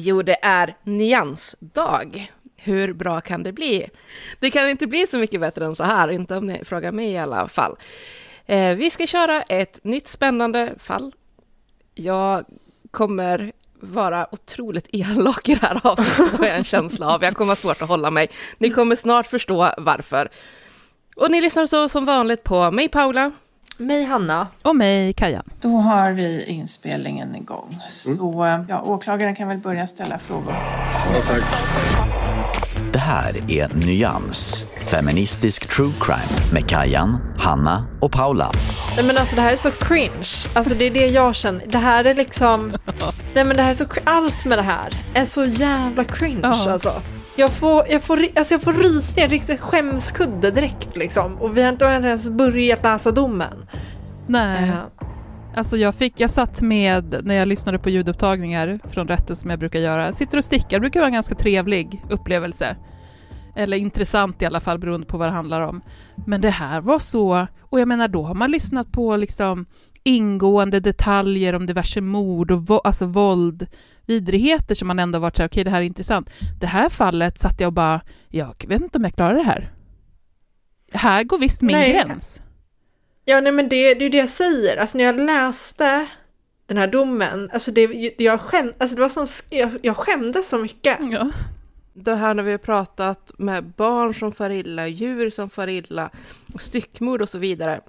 Jo, det är nyansdag. Hur bra kan det bli? Det kan inte bli så mycket bättre än så här, inte om ni frågar mig i alla fall. Eh, vi ska köra ett nytt spännande fall. Jag kommer vara otroligt elak i det här avsnittet, har jag en känsla av. Jag kommer ha svårt att hålla mig. Ni kommer snart förstå varför. Och ni lyssnar så som vanligt på mig, Paula. Mig Hanna. Och mig, Kajan. Då har vi inspelningen igång. Så eh, ja, åklagaren kan väl börja ställa frågor. Det här är Nyans, feministisk true crime med Kajan, Hanna och Paula. Nej men alltså det här är så cringe. Alltså det är det jag känner. Det här är liksom... Nej men det här är så... Allt med det här är så jävla cringe Ja. alltså. Jag får, jag får, alltså jag får rysningar, riktigt skämskudde direkt liksom. Och vi har inte, ens börjat läsa domen. Nej. Eh, Alltså jag, fick, jag satt med, när jag lyssnade på ljudupptagningar från rätten som jag brukar göra, sitter och stickar, brukar vara en ganska trevlig upplevelse. Eller intressant i alla fall, beroende på vad det handlar om. Men det här var så, och jag menar då har man lyssnat på liksom ingående detaljer om diverse mord och vo, alltså våld, vidrigheter som man ändå varit så här, okej det här är intressant. Det här fallet satt jag och bara, jag vet inte om jag klarar det här. Här går visst min Nej. gräns. Ja, nej men det, det är ju det jag säger. Alltså när jag läste den här domen, alltså det, jag, skäm, alltså det var som, jag, jag skämdes så mycket. Ja. det här när vi har pratat med barn som far illa, djur som far illa, och styckmord och så vidare.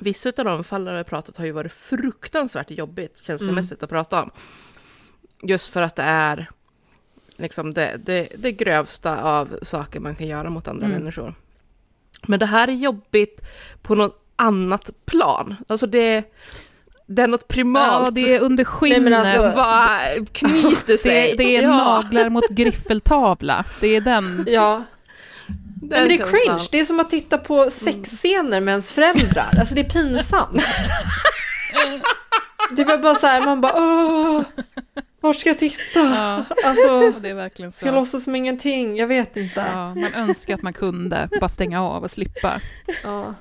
Vissa av de fallen vi har pratat har ju varit fruktansvärt jobbigt känslomässigt att prata om. Just för att det är liksom det, det, det grövsta av saker man kan göra mot andra Mm. människor. Men det här är jobbigt på något annat plan. Alltså det, det är något primalt. Ja, det är under skinnet. Nej, men alltså- bara knyter sig. det, det är Ja, naglar mot griffeltavla. Det är den. Ja, den men det är cringe. Det är som att titta på sexscener med ens föräldrar. Alltså det är pinsamt. Det var bara så här, man bara åh, vart ska jag titta? Ja, Alltså, det är verkligen ska jag så. låtsas som ingenting? Jag vet inte. Ja, man önskar att man kunde bara stänga av och slippa. Ja.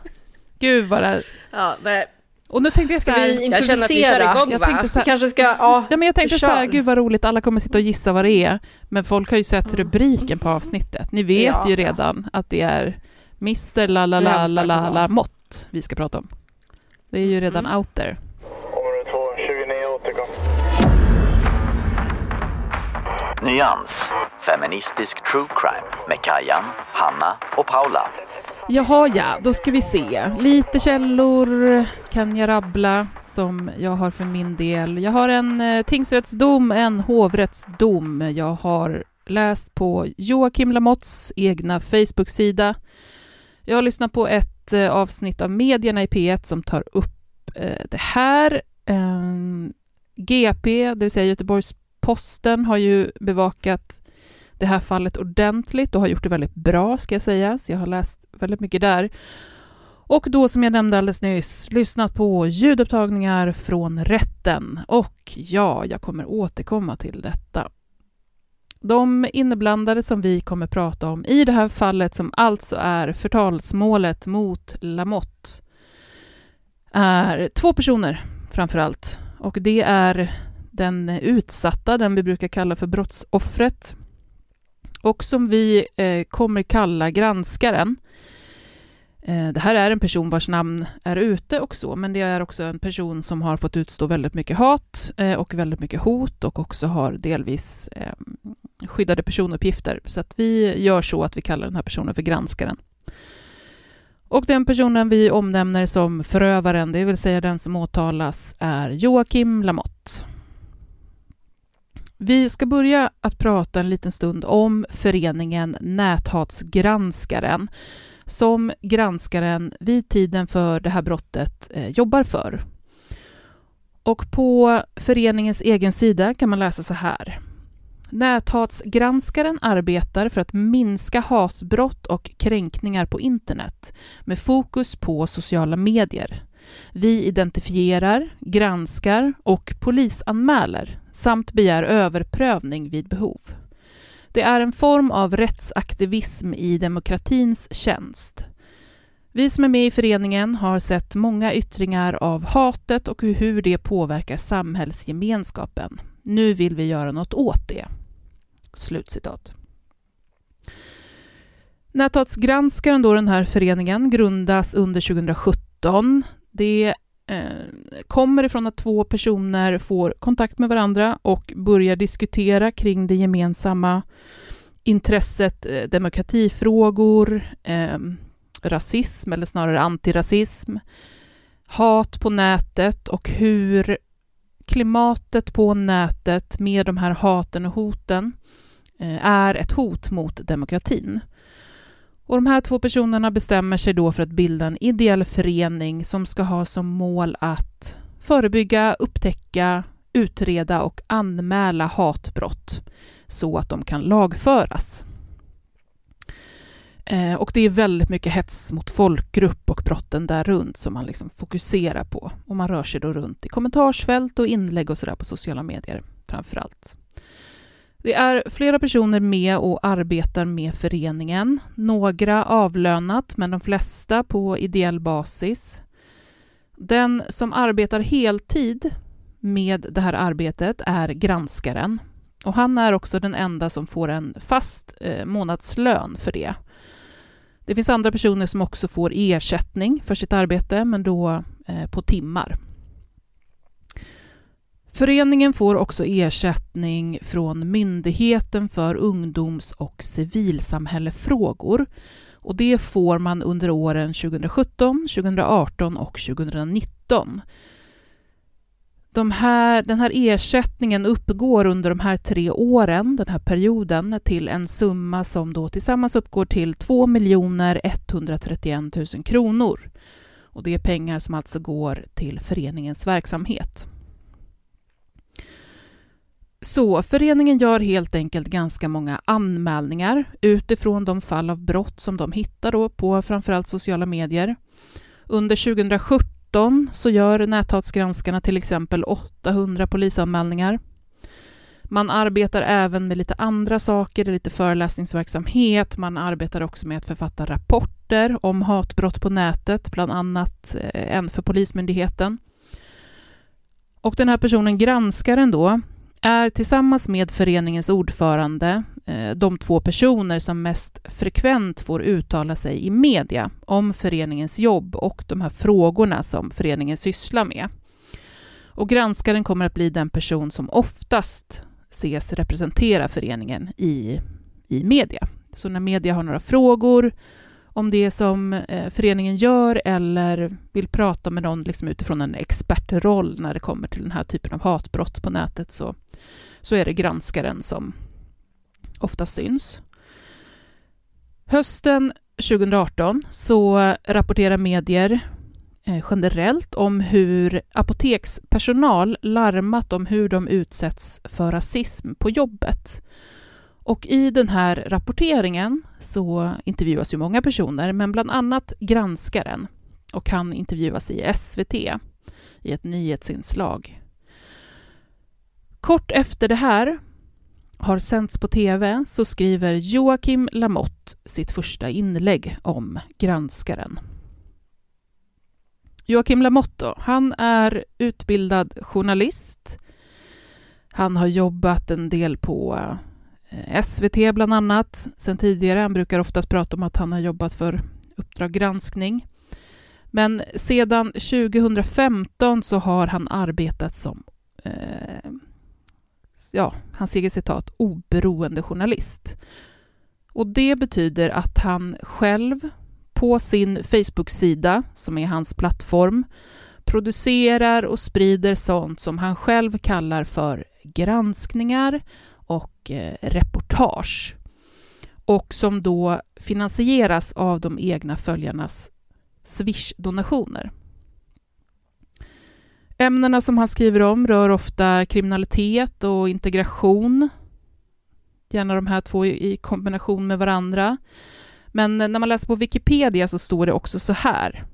Gud vad det... Ja, nej. Och nu tänkte jag så Ska här... vi Jag känner att vi introducera? igång Jag tänkte så här, kanske ska, ja. Ja, men jag tänkte så här, gud vad roligt, alla kommer sitta och gissa vad det är. Men folk har ju sett rubriken på avsnittet. Ni vet Ja, ju ja. redan att det är Mr la la la la la la mått vi ska prata om. Det är ju redan Mm. out there. Nyans, feministisk true crime med Kajan, Hanna och Paula. Jaha, ja, då ska vi se. Lite källor kan jag rabbla som jag har för min del. Jag har en eh, tingsrättsdom, en hovrättsdom. Jag har läst på Joakim Lamotts egna Facebook-sida. Jag har lyssnat på ett eh, avsnitt av Medierna i P1 som tar upp eh, det här. Ehm, GP, det vill säga Göteborgs Posten har ju bevakat det här fallet ordentligt och har gjort det väldigt bra, ska jag säga. Så jag har läst väldigt mycket där. Och då, som jag nämnde alldeles nyss, lyssnat på ljudupptagningar från rätten. Och ja, jag kommer återkomma till detta. De inblandade som vi kommer prata om i det här fallet, som alltså är förtalsmålet mot Lamotte, är två personer framför allt. Och det är den utsatta, den vi brukar kalla för brottsoffret, och som vi eh, kommer kalla granskaren. Eh, det här är en person vars namn är ute och så, men det är också en person som har fått utstå väldigt mycket hat eh, och väldigt mycket hot och också har delvis ehm, skyddade personuppgifter. Så att vi gör så att vi kallar den här personen för granskaren. Och den personen vi omnämner som förövaren, det vill säga den som åtalas, är Joakim Lamotte. Vi ska börja att prata en liten stund om föreningen Näthatsgranskaren som granskaren vid tiden för det här brottet eh, jobbar för. Och på föreningens egen sida kan man läsa så här. Näthatsgranskaren arbetar för att minska hatbrott och kränkningar på internet med fokus på sociala medier. Vi identifierar, granskar och polisanmäler samt begär överprövning vid behov. Det är en form av rättsaktivism i demokratins tjänst. Vi som är med i föreningen har sett många yttringar av hatet och hur det påverkar samhällsgemenskapen. Nu vill vi göra något åt det. Slutcitat. Näthatsgranskaren, då den här föreningen, grundas under 2017. Det eh, kommer ifrån att två personer får kontakt med varandra och börjar diskutera kring det gemensamma intresset, eh, demokratifrågor, eh, rasism eller snarare antirasism, hat på nätet och hur klimatet på nätet med de här haten och hoten eh, är ett hot mot demokratin. Och de här två personerna bestämmer sig då för att bilda en ideell förening som ska ha som mål att förebygga, upptäcka, utreda och anmäla hatbrott så att de kan lagföras. Eh, och det är väldigt mycket hets mot folkgrupp och brotten där runt som man liksom fokuserar på. Och man rör sig då runt i kommentarsfält och inlägg och sådär på sociala medier framför allt. Det är flera personer med och arbetar med föreningen. Några avlönat, men de flesta på ideell basis. Den som arbetar heltid med det här arbetet är granskaren. Och han är också den enda som får en fast eh, månadslön för det. Det finns andra personer som också får ersättning för sitt arbete, men då eh, på timmar. Föreningen får också ersättning från Myndigheten för ungdoms och civilsamhällefrågor. Och det får man under åren 2017, 2018 och 2019. De här, den här ersättningen uppgår under de här tre åren, den här perioden, till en summa som då tillsammans uppgår till 2 131 000 kronor. Och det är pengar som alltså går till föreningens verksamhet. Så föreningen gör helt enkelt ganska många anmälningar utifrån de fall av brott som de hittar då på framförallt sociala medier. Under 2017 så gör näthatsgranskarna till exempel 800 polisanmälningar. Man arbetar även med lite andra saker, lite föreläsningsverksamhet. Man arbetar också med att författa rapporter om hatbrott på nätet, bland annat eh, en för Polismyndigheten. Och den här personen, granskaren då, är tillsammans med föreningens ordförande eh, de två personer som mest frekvent får uttala sig i media om föreningens jobb och de här frågorna som föreningen sysslar med. Och granskaren kommer att bli den person som oftast ses representera föreningen i, i media. Så när media har några frågor om det som eh, föreningen gör eller vill prata med någon liksom utifrån en expertroll när det kommer till den här typen av hatbrott på nätet så, så är det granskaren som ofta syns. Hösten 2018 så rapporterar medier eh, generellt om hur apotekspersonal larmat om hur de utsätts för rasism på jobbet. Och i den här rapporteringen så intervjuas ju många personer, men bland annat granskaren. Och han intervjuas i SVT i ett nyhetsinslag. Kort efter det här har sänts på TV så skriver Joakim Lamotte sitt första inlägg om granskaren. Joakim Lamotte han är utbildad journalist. Han har jobbat en del på Eh, SVT bland annat sen tidigare. Han brukar oftast prata om att han har jobbat för Uppdrag granskning. Men sedan 2015 så har han arbetat som, eh, ja, hans eget citat, oberoende journalist. Och det betyder att han själv på sin Facebook-sida, som är hans plattform, producerar och sprider sånt som han själv kallar för granskningar och eh, reportage och som då finansieras av de egna följarnas Swish-donationer. Ämnena som han skriver om rör ofta kriminalitet och integration, gärna de här två i kombination med varandra. Men eh, när man läser på Wikipedia så står det också så här.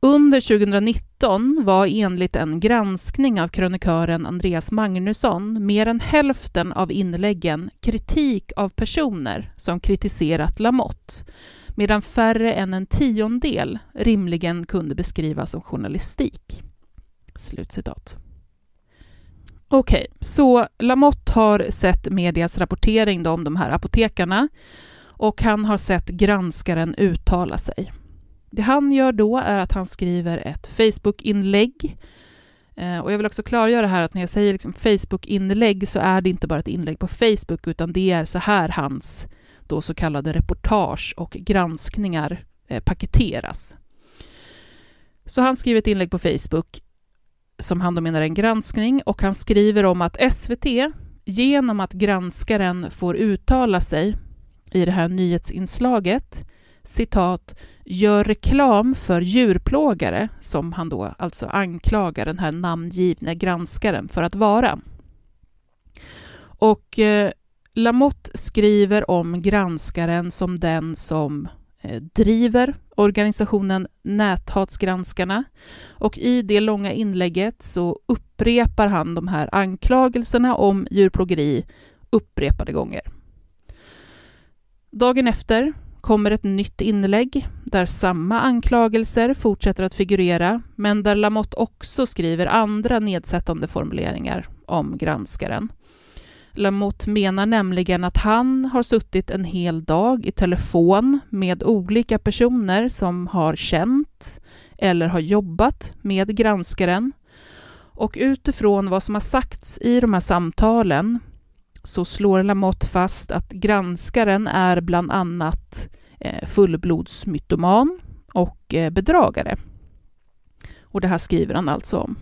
Under 2019 var enligt en granskning av krönikören Andreas Magnusson mer än hälften av inläggen kritik av personer som kritiserat Lamotte, medan färre än en tiondel rimligen kunde beskrivas som journalistik. Slutcitat. Okej, okay, så Lamotte har sett medias rapportering om de här apotekarna och han har sett granskaren uttala sig. Det han gör då är att han skriver ett Facebook-inlägg. Eh, och jag vill också klargöra här att när jag säger liksom Facebook-inlägg så är det inte bara ett inlägg på Facebook, utan det är så här hans då så kallade reportage och granskningar eh, paketeras. Så han skriver ett inlägg på Facebook som han då menar är en granskning och han skriver om att SVT genom att granskaren får uttala sig i det här nyhetsinslaget citat gör reklam för djurplågare som han då alltså anklagar den här namngivne granskaren för att vara. Och eh, Lamotte skriver om granskaren som den som eh, driver organisationen Näthatsgranskarna och i det långa inlägget så upprepar han de här anklagelserna om djurplågeri upprepade gånger. Dagen efter kommer ett nytt inlägg där samma anklagelser fortsätter att figurera, men där Lamotte också skriver andra nedsättande formuleringar om granskaren. Lamotte menar nämligen att han har suttit en hel dag i telefon med olika personer som har känt eller har jobbat med granskaren. Och utifrån vad som har sagts i de här samtalen så slår Lamotte fast att granskaren är bland annat eh, fullblodsmytoman och eh, bedragare. Och det här skriver han alltså om.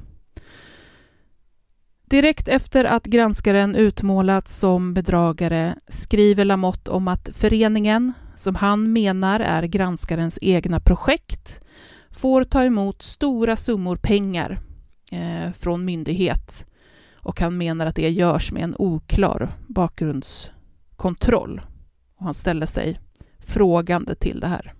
Direkt efter att granskaren utmålats som bedragare skriver Lamotte om att föreningen, som han menar är granskarens egna projekt, får ta emot stora summor pengar eh, från myndighet och han menar att det görs med en oklar bakgrundskontroll. Och han ställer sig frågande till det här.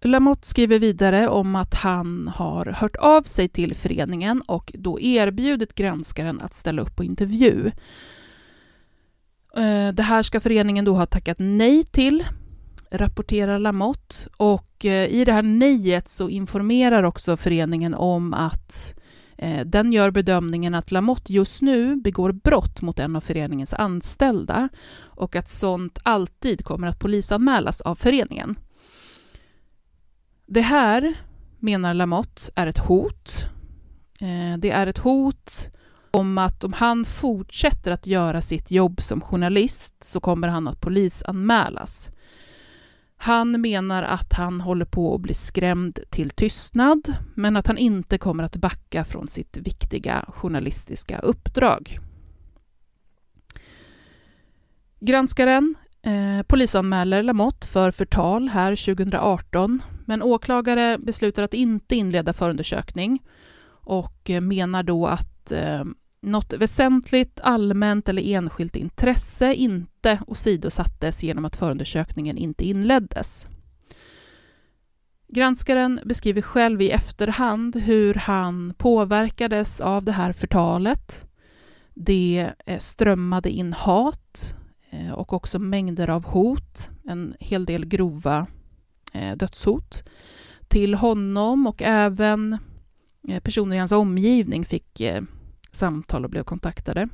Lamotte skriver vidare om att han har hört av sig till föreningen och då erbjudit granskaren att ställa upp på intervju. Eh, det här ska föreningen då ha tackat nej till, rapporterar Lamotte. Och eh, i det här nejet så informerar också föreningen om att Eh, Eh, den gör bedömningen att Lamotte just nu begår brott mot en av föreningens anställda och att sånt alltid kommer att polisanmälas av föreningen. Det här, menar Lamotte, är ett hot. Eh, det är ett hot om att om han fortsätter att göra sitt jobb som journalist så kommer han att polisanmälas. Han menar att han håller på att bli skrämd till tystnad, men att han inte kommer att backa från sitt viktiga journalistiska uppdrag. Granskaren eh, polisanmäler Lamotte för förtal här 2018, men åklagare beslutar att inte inleda förundersökning och eh, menar då att eh, något väsentligt allmänt eller enskilt intresse inte åsidosattes genom att förundersökningen inte inleddes. Granskaren beskriver själv i efterhand hur han påverkades av det här förtalet. Det eh, strömmade in hat eh, och också mängder av hot, en hel del grova eh, dödshot till honom och även personer i hans omgivning fick samtal och blev kontaktade.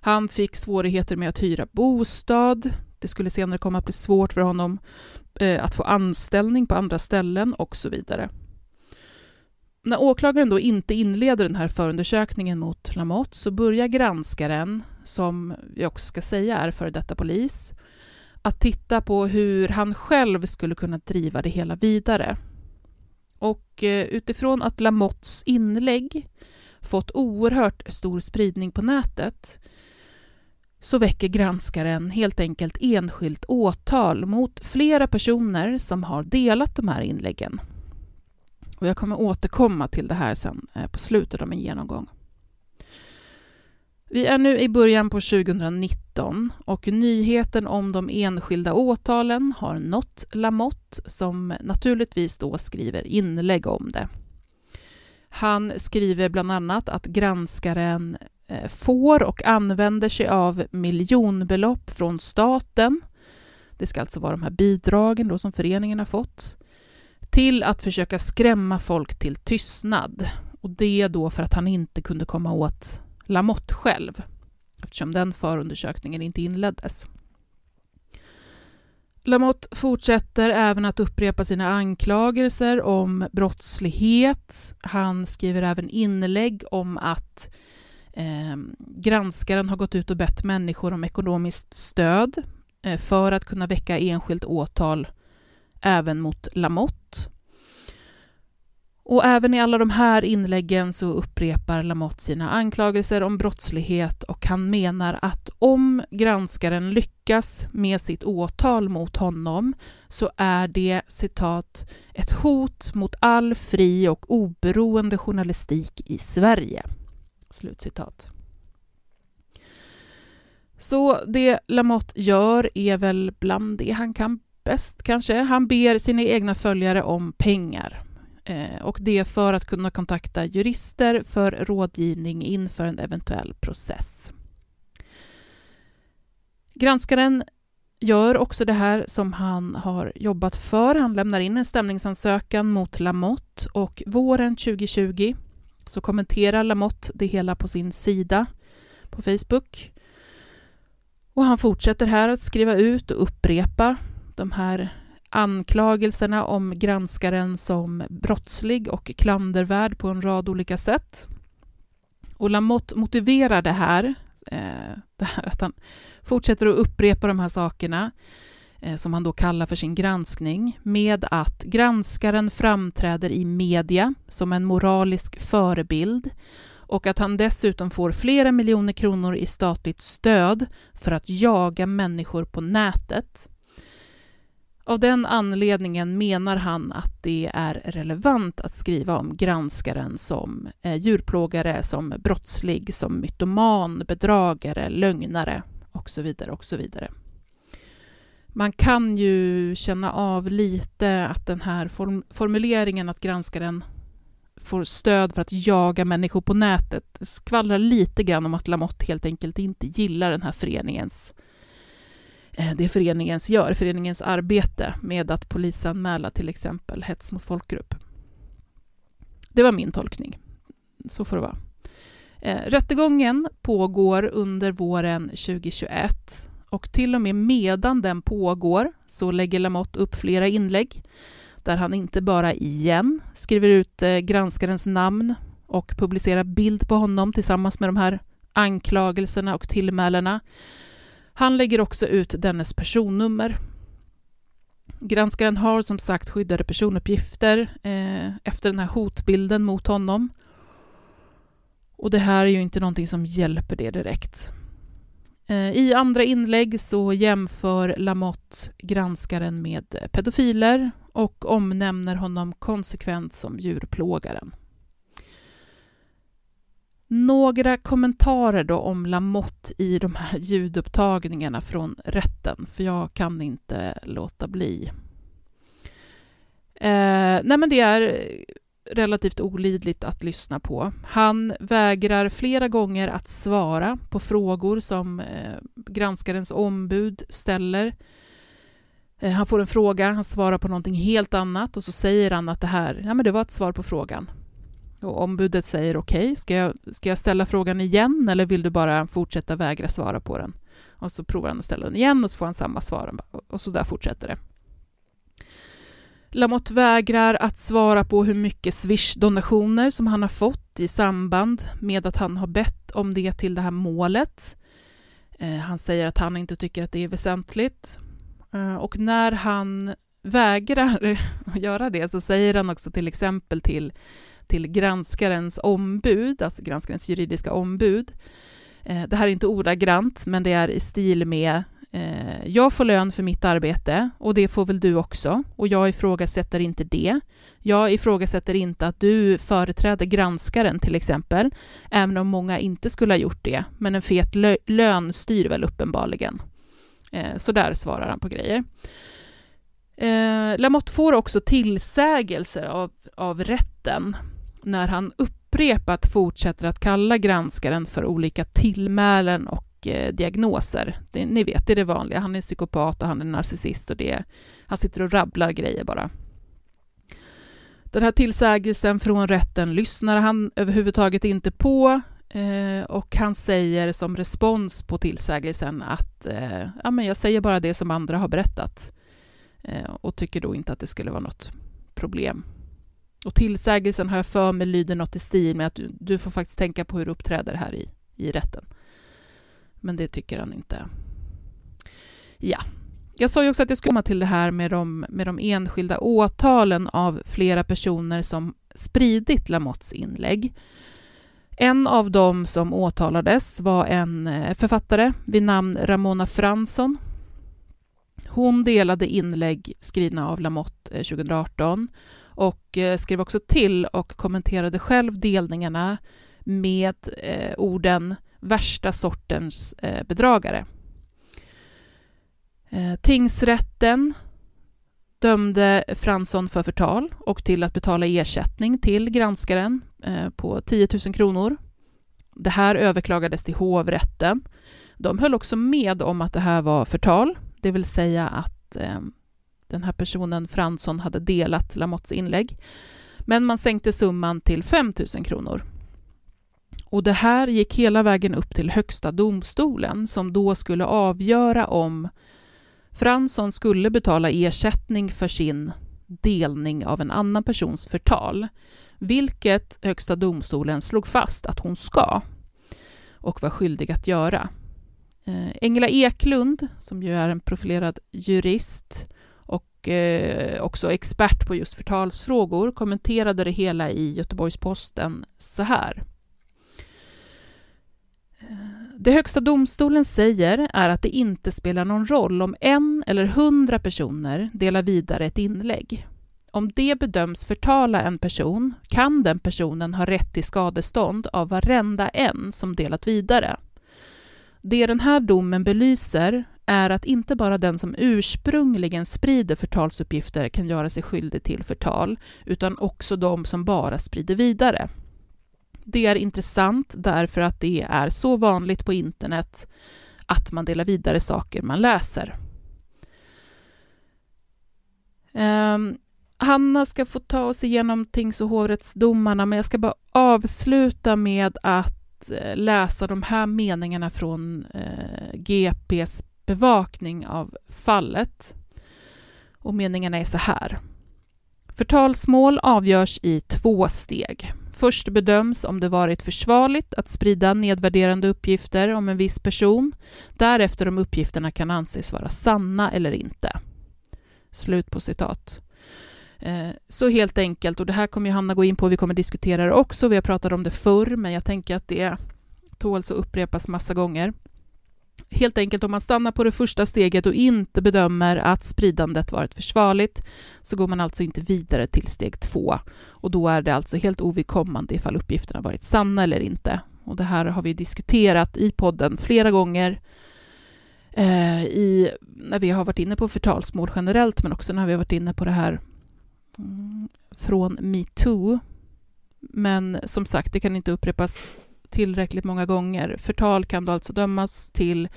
Han fick svårigheter med att hyra bostad. Det skulle senare komma att bli svårt för honom eh, att få anställning på andra ställen och så vidare. När åklagaren då inte inleder den här förundersökningen mot Lamotte så börjar granskaren, som vi också ska säga är före detta polis, att titta på hur han själv skulle kunna driva det hela vidare. Och eh, utifrån att Lamottes inlägg fått oerhört stor spridning på nätet så väcker granskaren helt enkelt enskilt åtal mot flera personer som har delat de här inläggen. Och jag kommer återkomma till det här sen eh, på slutet av min genomgång. Vi är nu i början på 2019 och nyheten om de enskilda åtalen har nått Lamotte som naturligtvis då skriver inlägg om det. Han skriver bland annat att granskaren eh, får och använder sig av miljonbelopp från staten. Det ska alltså vara de här bidragen då som föreningen har fått till att försöka skrämma folk till tystnad. Och det då för att han inte kunde komma åt Lamotte själv, eftersom den förundersökningen inte inleddes. Lamotte fortsätter även att upprepa sina anklagelser om brottslighet. Han skriver även inlägg om att eh, granskaren har gått ut och bett människor om ekonomiskt stöd eh, för att kunna väcka enskilt åtal även mot Lamotte. Och även i alla de här inläggen så upprepar Lamotte sina anklagelser om brottslighet och han menar att om granskaren lyckas med sitt åtal mot honom så är det citat ett hot mot all fri och oberoende journalistik i Sverige. Slutcitat. Så det Lamotte gör är väl bland det han kan bäst kanske. Han ber sina egna följare om pengar Eh, och det är för att kunna kontakta jurister för rådgivning inför en eventuell process. Granskaren gör också det här som han har jobbat för. Han lämnar in en stämningsansökan mot Lamotte och våren 2020 så kommenterar Lamotte det hela på sin sida på Facebook. Och han fortsätter här att skriva ut och upprepa de här anklagelserna om granskaren som brottslig och klandervärd på en rad olika sätt. Och Lamotte motiverar det här, eh, det här att han fortsätter att upprepa de här sakerna eh, som han då kallar för sin granskning med att granskaren framträder i media som en moralisk förebild och att han dessutom får flera miljoner kronor i statligt stöd för att jaga människor på nätet av den anledningen menar han att det är relevant att skriva om granskaren som eh, djurplågare, som brottslig, som mytoman, bedragare, lögnare och så vidare och så vidare. Man kan ju känna av lite att den här form formuleringen att granskaren får stöd för att jaga människor på nätet skvallrar lite grann om att Lamotte helt enkelt inte gillar den här föreningens Eh, Eh, det föreningens gör, föreningens arbete med att polisanmäla till exempel hets mot folkgrupp. Det var min tolkning. Så får det vara. Eh, rättegången pågår under våren 2021 och till och med medan den pågår så lägger Lamotte upp flera inlägg där han inte bara igen skriver ut eh, granskarens namn och publicerar bild på honom tillsammans med de här anklagelserna och tillmälena han lägger också ut dennes personnummer. Granskaren har som sagt skyddade personuppgifter eh, efter den här hotbilden mot honom. Och det här är ju inte någonting som hjälper det direkt. Eh, I andra inlägg så jämför Lamotte granskaren med pedofiler och omnämner honom konsekvent som djurplågaren. Några kommentarer då om Lamotte i de här ljudupptagningarna från rätten, för jag kan inte låta bli. Eh, nej men det är relativt olidligt att lyssna på. Han vägrar flera gånger att svara på frågor som eh, granskarens ombud ställer. Eh, han får en fråga, han svarar på någonting helt annat och så säger han att det här, ja men det var ett svar på frågan. Och ombudet säger okej, okay, ska, jag, ska jag ställa frågan igen eller vill du bara fortsätta vägra svara på den? Och så provar han att ställa den igen och så får han samma svar och så där fortsätter det. Lamotte vägrar att svara på hur mycket Swish-donationer som han har fått i samband med att han har bett om det till det här målet. Eh, han säger att han inte tycker att det är väsentligt. Eh, och när han vägrar att göra det så säger han också till exempel till, till granskarens ombud, alltså granskarens juridiska ombud. Eh, det här är inte ordagrant, men det är i stil med eh, jag får lön för mitt arbete och det får väl du också och jag ifrågasätter inte det. Jag ifrågasätter inte att du företräder granskaren till exempel, även om många inte skulle ha gjort det, men en fet lön styr väl uppenbarligen. Eh, så där svarar han på grejer. Eh, Lamotte får också tillsägelser av, av rätten när han upprepat fortsätter att kalla granskaren för olika tillmälen och eh, diagnoser. Det, ni vet, det är det vanliga. Han är psykopat och han är narcissist och det, han sitter och rabblar grejer bara. Den här tillsägelsen från rätten lyssnar han överhuvudtaget inte på eh, och han säger som respons på tillsägelsen att eh, ja, men jag säger bara det som andra har berättat eh, och tycker då inte att det skulle vara något problem. Och tillsägelsen har jag för mig lyder något i stil med att du, du får faktiskt tänka på hur du uppträder här i, i rätten. Men det tycker han inte. Ja, jag sa ju också att jag skulle komma till det här med de, med de enskilda åtalen av flera personer som spridit Lamottes inlägg. En av dem som åtalades var en eh, författare vid namn Ramona Fransson. Hon delade inlägg skrivna av Lamotte eh, 2018 och eh, skrev också till och kommenterade själv delningarna med eh, orden värsta sortens eh, bedragare. Eh, tingsrätten dömde Fransson för förtal och till att betala ersättning till granskaren eh, på 10 000 kronor. Det här överklagades till hovrätten. De höll också med om att det här var förtal, det vill säga att eh, den här personen, Fransson, hade delat Lamottes inlägg. Men man sänkte summan till 5 000 kronor. Och det här gick hela vägen upp till Högsta domstolen som då skulle avgöra om Fransson skulle betala ersättning för sin delning av en annan persons förtal, vilket Högsta domstolen slog fast att hon ska och var skyldig att göra. Eh, Engla Eklund, som ju är en profilerad jurist och eh, också expert på just förtalsfrågor, kommenterade det hela i Göteborgs-Posten så här. Eh, det Högsta domstolen säger är att det inte spelar någon roll om en eller hundra personer delar vidare ett inlägg. Om det bedöms förtala en person kan den personen ha rätt till skadestånd av varenda en som delat vidare. Det den här domen belyser är att inte bara den som ursprungligen sprider förtalsuppgifter kan göra sig skyldig till förtal, utan också de som bara sprider vidare. Det är intressant därför att det är så vanligt på internet att man delar vidare saker man läser. Um, Hanna ska få ta oss igenom tings och hovrättsdomarna, men jag ska bara avsluta med att eh, läsa de här meningarna från eh, GPs bevakning av fallet. Och meningarna är så här. Förtalsmål avgörs i två steg. Först bedöms om det varit försvarligt att sprida nedvärderande uppgifter om en viss person. Därefter om uppgifterna kan anses vara sanna eller inte. Slut på citat. Eh, så helt enkelt, och det här kommer ju Hanna gå in på, vi kommer diskutera det också, vi har pratat om det förr, men jag tänker att det tåls att upprepas massa gånger helt enkelt om man stannar på det första steget och inte bedömer att spridandet varit försvarligt så går man alltså inte vidare till steg två och då är det alltså helt ovidkommande ifall uppgifterna varit sanna eller inte. Och det här har vi diskuterat i podden flera gånger eh, i, när vi har varit inne på förtalsmål generellt men också när vi har varit inne på det här mm, från metoo. Men som sagt, det kan inte upprepas tillräckligt många gånger. Förtal kan du alltså dömas till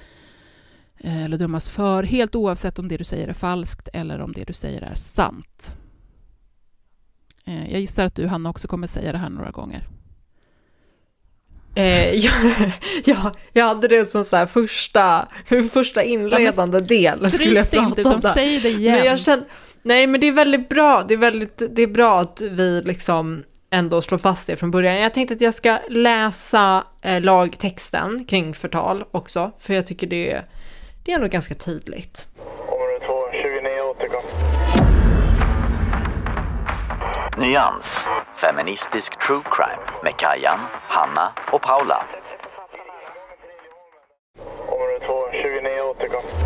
eh, eller dömas för, helt oavsett om det du säger är falskt eller om det du säger är sant. Eh, jag gissar att du, Hanna, också kommer säga det här några gånger. Eh, jag, jag, jag hade det som så här första, första inledande del skulle jag prata inte, om utan det. säg det igen. Men jag känner, nej men det är väldigt bra, det är, väldigt, det är bra att vi liksom ändå slår fast det från början. Jag tänkte att jag ska läsa eh, lagtexten kring förtal också, för jag tycker det är, det är ändå ganska tydligt. Område 2, 29 återkom. Nyans, feministisk true crime med Kajan, Hanna och Paula. Område 2, 29 återkom.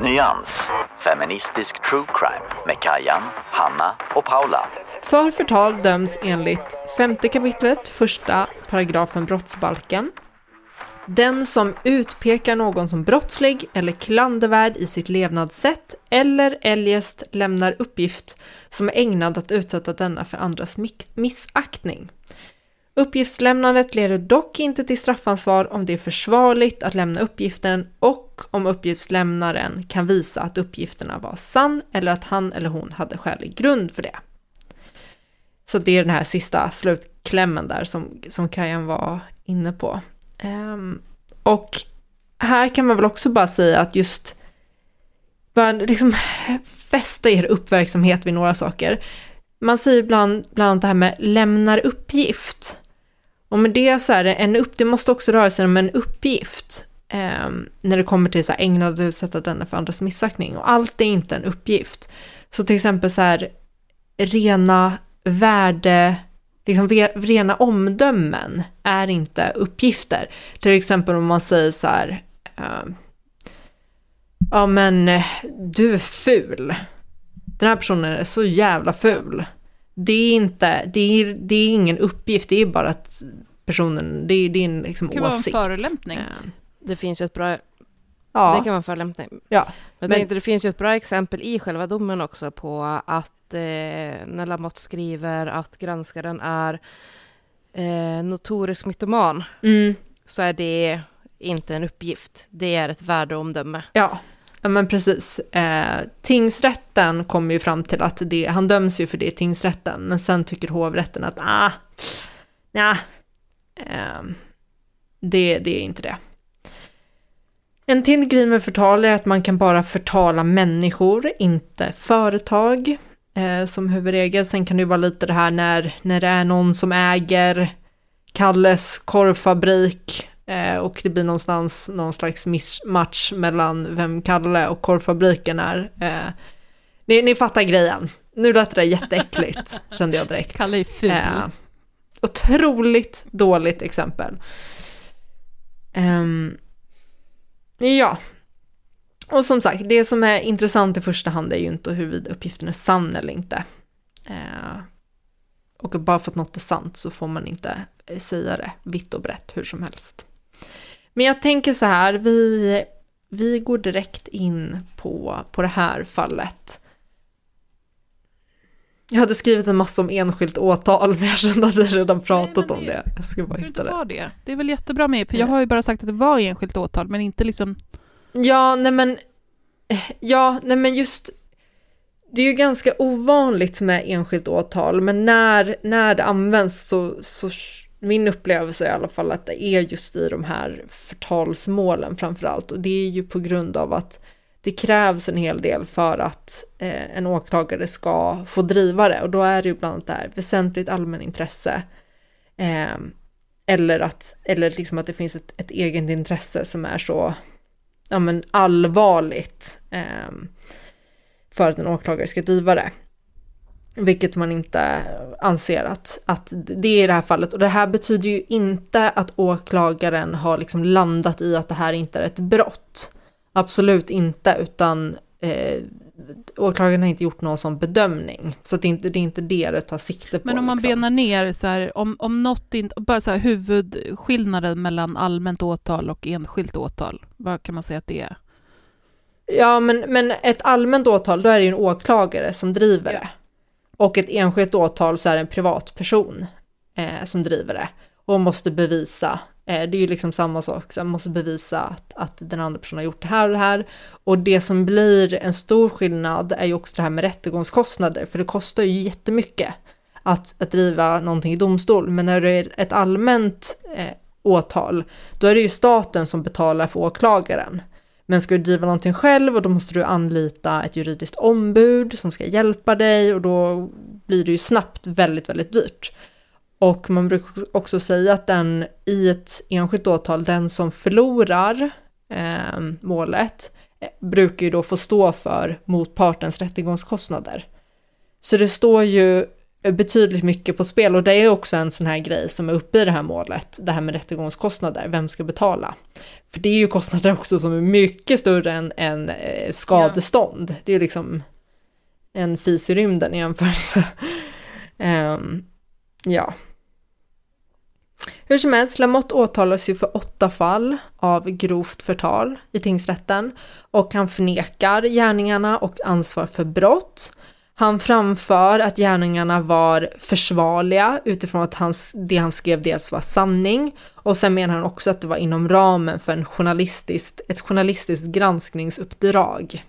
Nyans, feministisk true crime med Kajan, Hanna och Paula. För förtal döms enligt femte kapitlet, första paragrafen brottsbalken. Den som utpekar någon som brottslig eller klandervärd i sitt levnadssätt eller eljest lämnar uppgift som är ägnad att utsätta denna för andras missaktning. Uppgiftslämnandet leder dock inte till straffansvar om det är försvarligt att lämna uppgiften och om uppgiftslämnaren kan visa att uppgifterna var sann eller att han eller hon hade skälig grund för det. Så det är den här sista slutklämmen där som, som Kajan var inne på. Um, och här kan man väl också bara säga att just bara liksom fästa er uppmärksamhet vid några saker. Man säger ibland bland annat det här med lämnar uppgift. Och med det så är det en upp, det måste också röra sig om en uppgift. Eh, när det kommer till så här ägnad att utsätta denna för andras missaktning. Och allt är inte en uppgift. Så till exempel så här rena värde, liksom rena omdömen är inte uppgifter. Till exempel om man säger så här, ehm, ja men du är ful. Den här personen är så jävla ful. Det är inte, det är, det är ingen uppgift, det är bara att personen, det är, det är en liksom Det kan vara en åsikt. förolämpning. Eh, Det finns ju ett bra, Ja, det kan vara en förolämpning. ja. Jag Men- tänkte, det finns ju ett bra exempel i själva domen också på att eh, när Lamotte skriver att granskaren är eh, notorisk mytoman Mm, så är det inte en uppgift. Det är ett värdeomdöme. ja ja, men precis. Eh, tingsrätten kommer ju fram till att det, han döms ju för det i tingsrätten, men sen tycker hovrätten att ah, ja, eh, det, det är inte det. En till grej med förtal är att man kan bara förtala människor, inte företag eh, som huvudregel. Sen kan det ju vara lite det här när, när det är någon som äger Kalles korvfabrik och det blir någonstans någon slags mismatch mellan vem Kalle och korvfabriken är. Eh, ni, ni fattar grejen. Nu lät det jätteäckligt, kände jag direkt. Kalle är ful. Eh, otroligt dåligt exempel. Ehm, ja. Och som sagt, det som är intressant i första hand är ju inte huruvida uppgiften är sann eller inte. Eh, och bara för att något är sant så får man inte eh, säga det vitt och brett hur som helst. Men jag tänker så här, vi, vi går direkt in på, på det här fallet. Jag hade skrivit en massa om enskilt åtal, men jag kände att jag redan pratat men om det- det. Jag ska bara hitta det. det? Det är väl jättebra med, för jag har ju bara sagt att det var enskilt åtal, men inte liksom... Ja, nej men, ja, nej men just, det är ju ganska ovanligt med enskilt åtal, men när, när det används så, så min upplevelse är i alla fall att det är just i de här förtalsmålen framför allt. Och det är ju på grund av att det krävs en hel del för att eh, en åklagare ska få driva det. Och då är det ju bland annat det här väsentligt allmänintresse. Eh, eller att, eller liksom att det finns ett, ett eget intresse som är så ja, men allvarligt eh, för att en åklagare ska driva det. Vilket man inte anser att, att det är i det här fallet. Och det här betyder ju inte att åklagaren har liksom landat i att det här inte är ett brott. Absolut inte, utan eh, åklagaren har inte gjort någon sån bedömning. Så det, är inte, det är inte det det tar sikte på. Men om man liksom. benar ner, så här, om, om något inte... Bara så här, huvudskillnaden mellan allmänt åtal och enskilt åtal, vad kan man säga att det är? Ja, men, men ett allmänt åtal, då är det ju en åklagare som driver det. Och ett enskilt åtal så är det en privatperson eh, som driver det. Och måste bevisa, eh, det är ju liksom samma sak, så man måste bevisa att, att den andra personen har gjort det här och det här. Och det som blir en stor skillnad är ju också det här med rättegångskostnader, för det kostar ju jättemycket att, att driva någonting i domstol. Men när det är ett allmänt eh, åtal, då är det ju staten som betalar för åklagaren. Men ska du driva någonting själv och då måste du anlita ett juridiskt ombud som ska hjälpa dig och då blir det ju snabbt väldigt, väldigt dyrt. Och man brukar också säga att den i ett enskilt åtal, den som förlorar ehm, eh, målet, brukar ju då få stå för motpartens rättegångskostnader. Så det står ju Eh, betydligt mycket på spel och det är också en sån här grej som är uppe i det här målet, det här med rättegångskostnader, vem ska betala? För det är ju kostnader också som är mycket större än, än eh, skadestånd. Ja. Det är liksom en fis i rymden i jämförelse. um, ja. Hur som helst, Lamotte åtalas ju för åtta fall av grovt förtal i tingsrätten och han förnekar gärningarna och ansvar för brott. Han framför att gärningarna var försvarliga utifrån att hans, det han skrev dels var sanning och sen menar han också att det var inom ramen för en journalistiskt, ett journalistiskt granskningsuppdrag.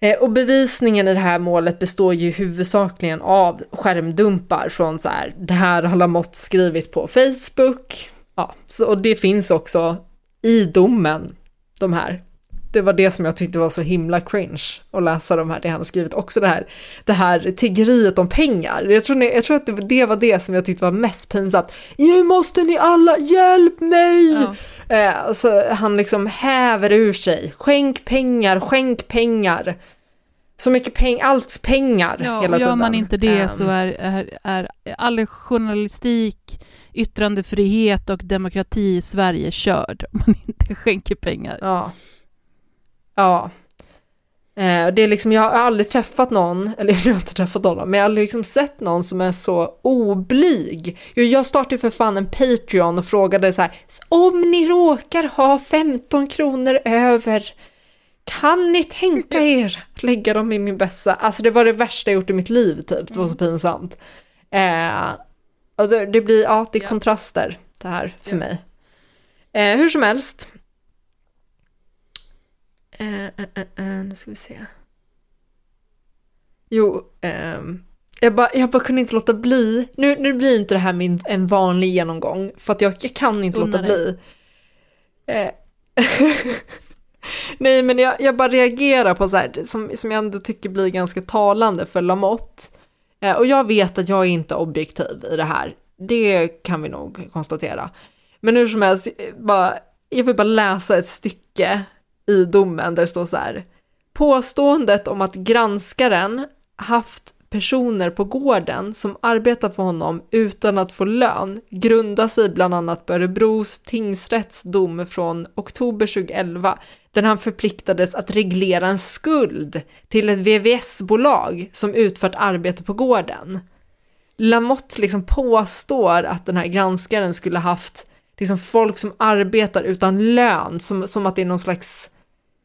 Eh, och bevisningen i det här målet består ju huvudsakligen av skärmdumpar från så här, det här har Lamotte skrivit på Facebook. Ja, så, och det finns också i domen, de här det var det som jag tyckte var så himla cringe att läsa de här, det han har skrivit. Också det här, det här tiggeriet om pengar. Jag tror, jag tror att det, det var det som jag tyckte var mest pinsamt. Nu måste ni alla, hjälp mig! Ja. Eh, så han liksom häver ur sig, skänk pengar, skänk pengar. Så mycket pengar, allt pengar ja, hela och gör tiden. man inte det um, så är, är, är all journalistik, yttrandefrihet och demokrati i Sverige körd om man inte skänker pengar. Ja. Ja. Eh, det är liksom, jag har aldrig träffat någon, eller jag har inte träffat någon, men jag har aldrig liksom sett någon som är så oblyg. Jag startade för fan en Patreon och frågade så här, om ni råkar ha 15 kronor över, kan ni tänka er lägga dem i min bössa? Alltså det var det värsta jag gjort i mitt liv typ, det var så mm. pinsamt. Eh, och det, det, blir, ja, det är kontraster det här för mig. Eh, hur som helst, Uh, uh, uh, nu ska vi se. Jo, um, jag, bara, jag bara kunde inte låta bli. Nu, nu blir inte det här min, en vanlig genomgång, för att jag, jag kan inte Unna låta bli. Eh. Nej, men jag, jag bara reagerar på så här, som, som jag ändå tycker blir ganska talande för Lamotte. Eh, och jag vet att jag är inte objektiv i det här. Det kan vi nog konstatera. Men hur som helst, bara, jag vill bara läsa ett stycke i domen där det står så här. Påståendet om att granskaren haft personer på gården som arbetar för honom utan att få lön grundar sig bland annat på Örebros tingsrätts dom från oktober 2011 där han förpliktades att reglera en skuld till ett VVS-bolag som utfört arbete på gården. Lamotte liksom påstår att den här granskaren skulle haft liksom folk som arbetar utan lön, som, som att det är någon slags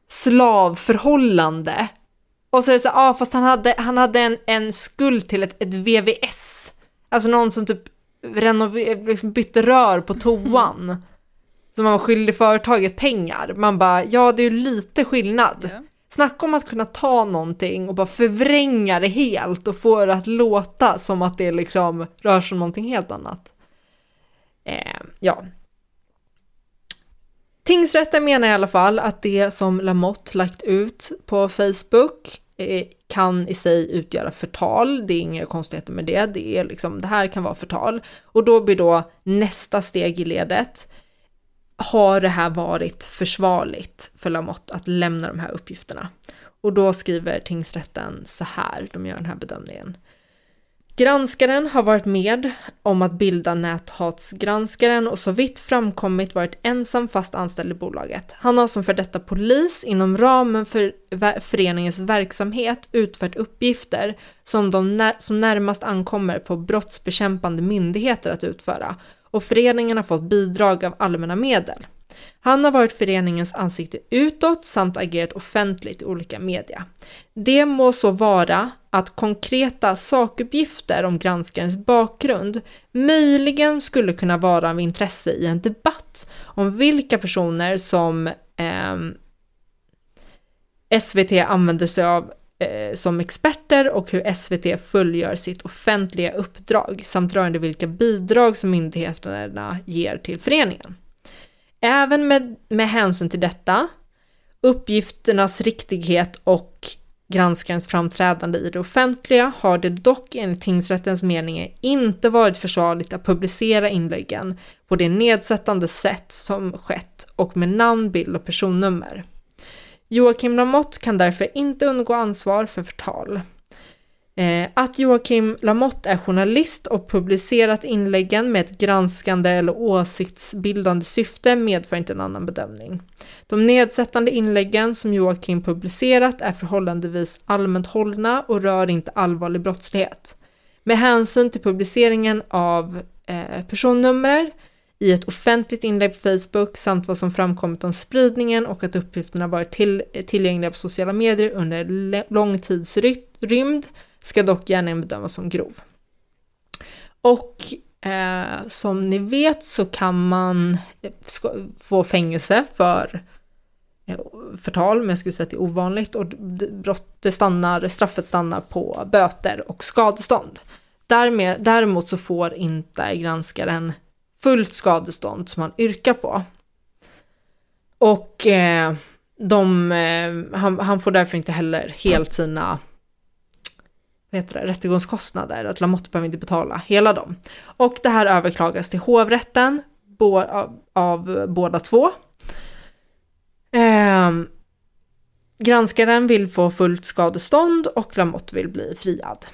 slavförhållande. Och så är det så ja ah, fast han hade, han hade en, en skuld till ett, ett VVS. Alltså någon som typ renover, liksom bytte rör på toan. Mm. Så man var skyldig företaget pengar. Man bara, ja det är ju lite skillnad. Yeah. Snacka om att kunna ta någonting och bara förvränga det helt och få det att låta som att det liksom rör sig om någonting helt annat. Eh, ja, Tingsrätten menar i alla fall att det som Lamotte lagt ut på Facebook eh, kan i sig utgöra förtal. Det är inga konstigheter med det. Det, är liksom, det här kan vara förtal. Och då blir då nästa steg i ledet. Har det här varit försvarligt för Lamotte att lämna de här uppgifterna? Och då skriver tingsrätten så här, de gör den här bedömningen. Granskaren har varit med om att bilda näthatsgranskaren och så vitt framkommit varit ensam fast anställd i bolaget. Han har som för detta polis inom ramen för föreningens verksamhet utfört uppgifter som, de som närmast ankommer på brottsbekämpande myndigheter att utföra och föreningen har fått bidrag av allmänna medel. Han har varit föreningens ansikte utåt samt agerat offentligt i olika media. Det må så vara att konkreta sakuppgifter om granskarens bakgrund möjligen skulle kunna vara av intresse i en debatt om vilka personer som eh, SVT använder sig av eh, som experter och hur SVT fullgör sitt offentliga uppdrag samt rörande vilka bidrag som myndigheterna ger till föreningen. Även med, med hänsyn till detta, uppgifternas riktighet och granskarens framträdande i det offentliga har det dock enligt tingsrättens mening inte varit försvarligt att publicera inläggen på det nedsättande sätt som skett och med namn, bild och personnummer. Joakim Lamotte kan därför inte undgå ansvar för förtal. Eh, att Joakim Lamotte är journalist och publicerat inläggen med ett granskande eller åsiktsbildande syfte medför inte en annan bedömning. De nedsättande inläggen som Joakim publicerat är förhållandevis allmänt hållna och rör inte allvarlig brottslighet. Med hänsyn till publiceringen av eh, personnummer i ett offentligt inlägg på Facebook samt vad som framkommit om spridningen och att uppgifterna varit till, tillgängliga på sociala medier under lång tidsrymd ska dock gärningen bedömas som grov. Och eh, som ni vet så kan man eh, få fängelse för eh, förtal, men jag skulle säga att det är ovanligt och brott, stannar, straffet stannar på böter och skadestånd. Därmed, däremot så får inte granskaren fullt skadestånd som han yrkar på. Och eh, de, eh, han, han, får därför inte heller helt sina heter det, rättegångskostnader, att Lamotte behöver inte betala hela dem. Och det här överklagas till hovrätten bo, av, av båda två. Eh, granskaren vill få fullt skadestånd och Lamotte vill bli friad.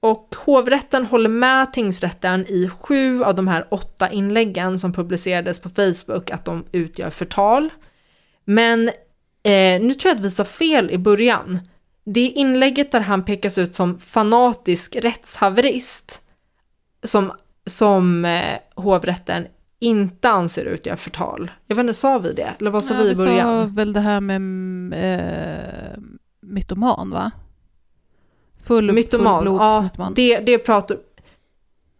Och hovrätten håller med tingsrätten i sju av de här åtta inläggen som publicerades på Facebook att de utgör förtal. Men eh, nu tror jag att vi sa fel i början. Det inlägget där han pekas ut som fanatisk rättshaverist som, som eh, hovrätten inte anser utgör förtal. Jag vet inte, sa vi det? Eller vad sa ja, vi i början? Vi sa väl det här med eh, mytoman, va? Full, mytoman, full ja, mytoman. Det, det pratar...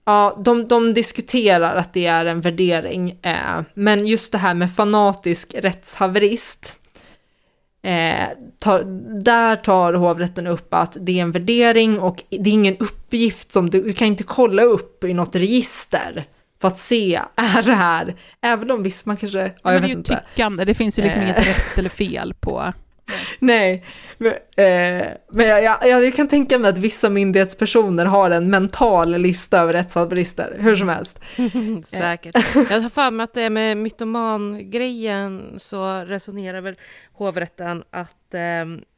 Ja, de, de diskuterar att det är en värdering, eh, men just det här med fanatisk rättshaverist, eh, tar, där tar hovrätten upp att det är en värdering och det är ingen uppgift som du, du kan inte kolla upp i något register för att se, är det här, även om visst man kanske, ja, ja, men det är ju inte. tyckande, det finns ju liksom eh. inget rätt eller fel på Nej, men, eh, men jag, jag, jag, kan tänka mig att vissa myndighetspersoner har en mental lista över rättshaverister, hur som helst. Säkert. Jag har för mig att det med mytoman-grejen så resonerar väl hovrätten att eh,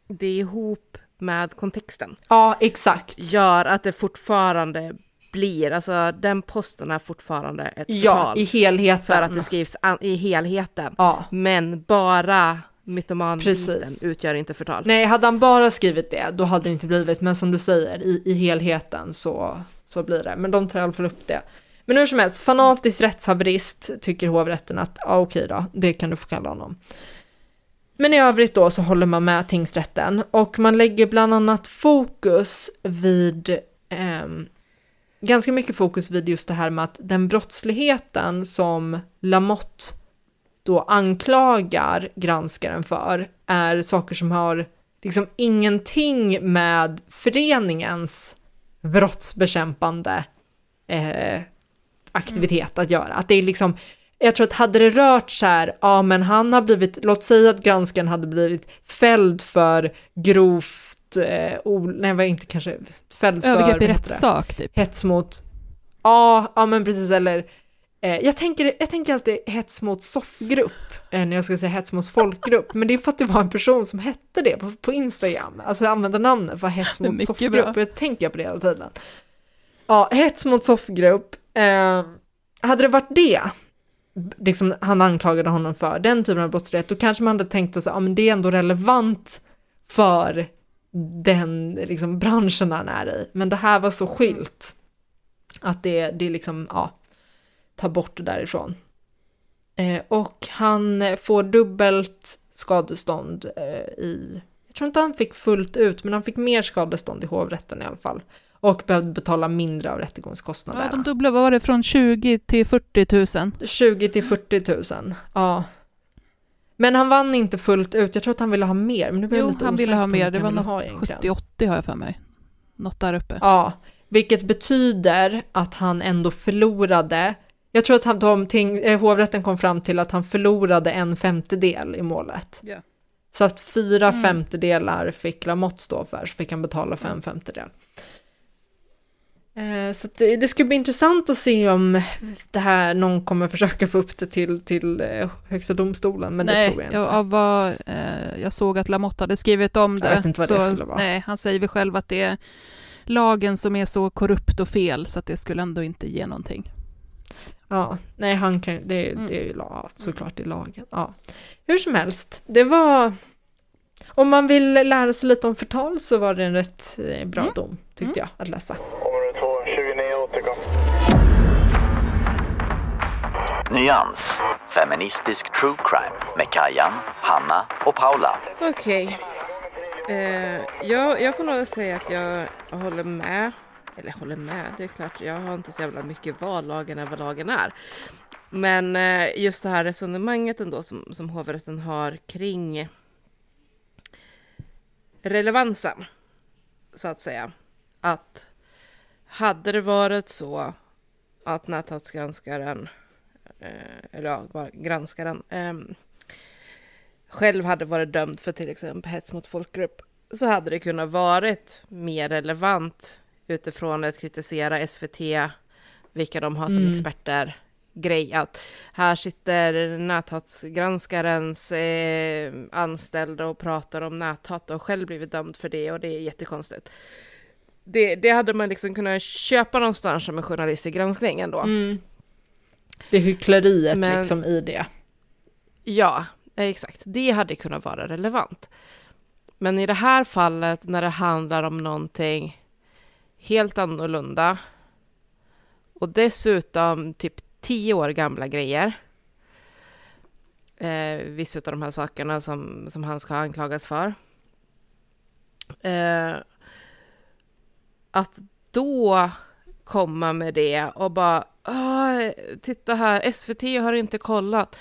det är ihop med kontexten. Ja, exakt. Gör att det fortfarande blir, alltså den posten är fortfarande ett. Ja, i helheten. För att det skrivs i helheten. Ja. Men bara mytoman-biten utgör inte förtal. Nej, hade han bara skrivit det, då hade det inte blivit, men som du säger, i, i helheten så, så blir det. Men de tar i alla fall upp det. Men hur som helst, fanatisk rättshaverist tycker hovrätten att, ja okej då, det kan du få kalla honom. Men i övrigt då så håller man med tingsrätten och man lägger bland annat fokus vid eh, ganska mycket fokus vid just det här med att den brottsligheten som Lamotte då anklagar granskaren för är saker som har liksom ingenting med föreningens brottsbekämpande eh, aktivitet att göra. Att det är liksom, jag tror att hade det rört så här, ja men han har blivit, låt säga att granskaren hade blivit fälld för grovt, eh, o, nej var inte kanske, fälld för... Övergrepp i rättssak typ. Hets mot, ja, ja men precis, eller jag, tänker, jag tänker alltid hets mot soffgrupp eh, när jag ska säga hets mot folkgrupp, men det är för att det var en person som hette det på, på Instagram, alltså använda namnet för hets mot soffgrupp, jag tänker på det hela tiden. Ja, hets mot soffgrupp, eh, hade det varit det, liksom han anklagade honom för, den typen av brottslighet, då kanske man hade tänkt att ja, men det är ändå relevant för den liksom, branschen han är i, men det här var så skilt att det, det liksom, ja, ta bort det därifrån. Eh, och han får dubbelt skadestånd eh, i, jag tror inte han fick fullt ut, men han fick mer skadestånd i hovrätten i alla fall. Och behövde betala mindre av rättegångskostnaderna. Ja, de dubbla, var det, från 20 till 40 000? 20 till 40 000, ja. Men han vann inte fullt ut. Jag tror att han ville ha mer. Men nu jag Jo, lite han ville ha mer. Det var något egentligen. 70-80 har jag för mig. Något där uppe. Ja, vilket betyder att han ändå förlorade. Jag tror att han, de ting, eh, hovrätten kom fram till att han förlorade en femtedel i målet. Ja. Så att fyra Mm. femtedelar fick Lamotte stå för, så fick han betala för en femtedel. Eh, Så det, det ska bli intressant att se om det här, någon kommer försöka få upp det till, till eh, Högsta domstolen, men det nej, tror jag inte. jag, av vad, eh, jag såg att Lamotte hade skrivit om det. Jag vet inte vad det så, skulle vara. Nej, han säger väl själv att det är lagen som är så korrupt och fel så att det skulle ändå inte ge någonting. Ja, nej han kan det, Mm. det är ju la- såklart i lagen. Ja. Hur som helst, det var... Om man vill lära sig lite om förtal så var det en rätt eh, bra Mm. dom, tyckte jag, att läsa. Område 2, 29 återkom. Nyans. Feministisk true crime med Kajan, Hanna och Paula. Okej. Eh, jag, jag får nog säga att jag håller med. Eller håller med, det är klart. Jag har inte så jävla mycket val. Lagen är vad lagen är. Men eh, just det här resonemanget ändå som, som hovrätten har kring relevansen, så att säga. Att hade det varit så att näthatsgranskaren, eh, eller ja, granskaren, ehm, själv hade varit dömd för till exempel hets mot folkgrupp så hade det kunnat varit mer relevant utifrån att kritisera SVT, vilka de har som Mm. experter, grej att här sitter näthatsgranskarens eh, anställda och pratar om näthat och själv blivit dömd för det och det är jättekonstigt. Det, det hade man liksom kunnat köpa någonstans som en journalist i granskningen då. Mm. Det hyckleriet Men- liksom i det. Ja, exakt. Det hade kunnat vara relevant. Men i det här fallet när det handlar om någonting helt annorlunda och dessutom typ tio år gamla grejer. Eh, vissa av de här sakerna som, som han ska anklagas för. Eh, att då komma med det och bara titta här, SVT har inte kollat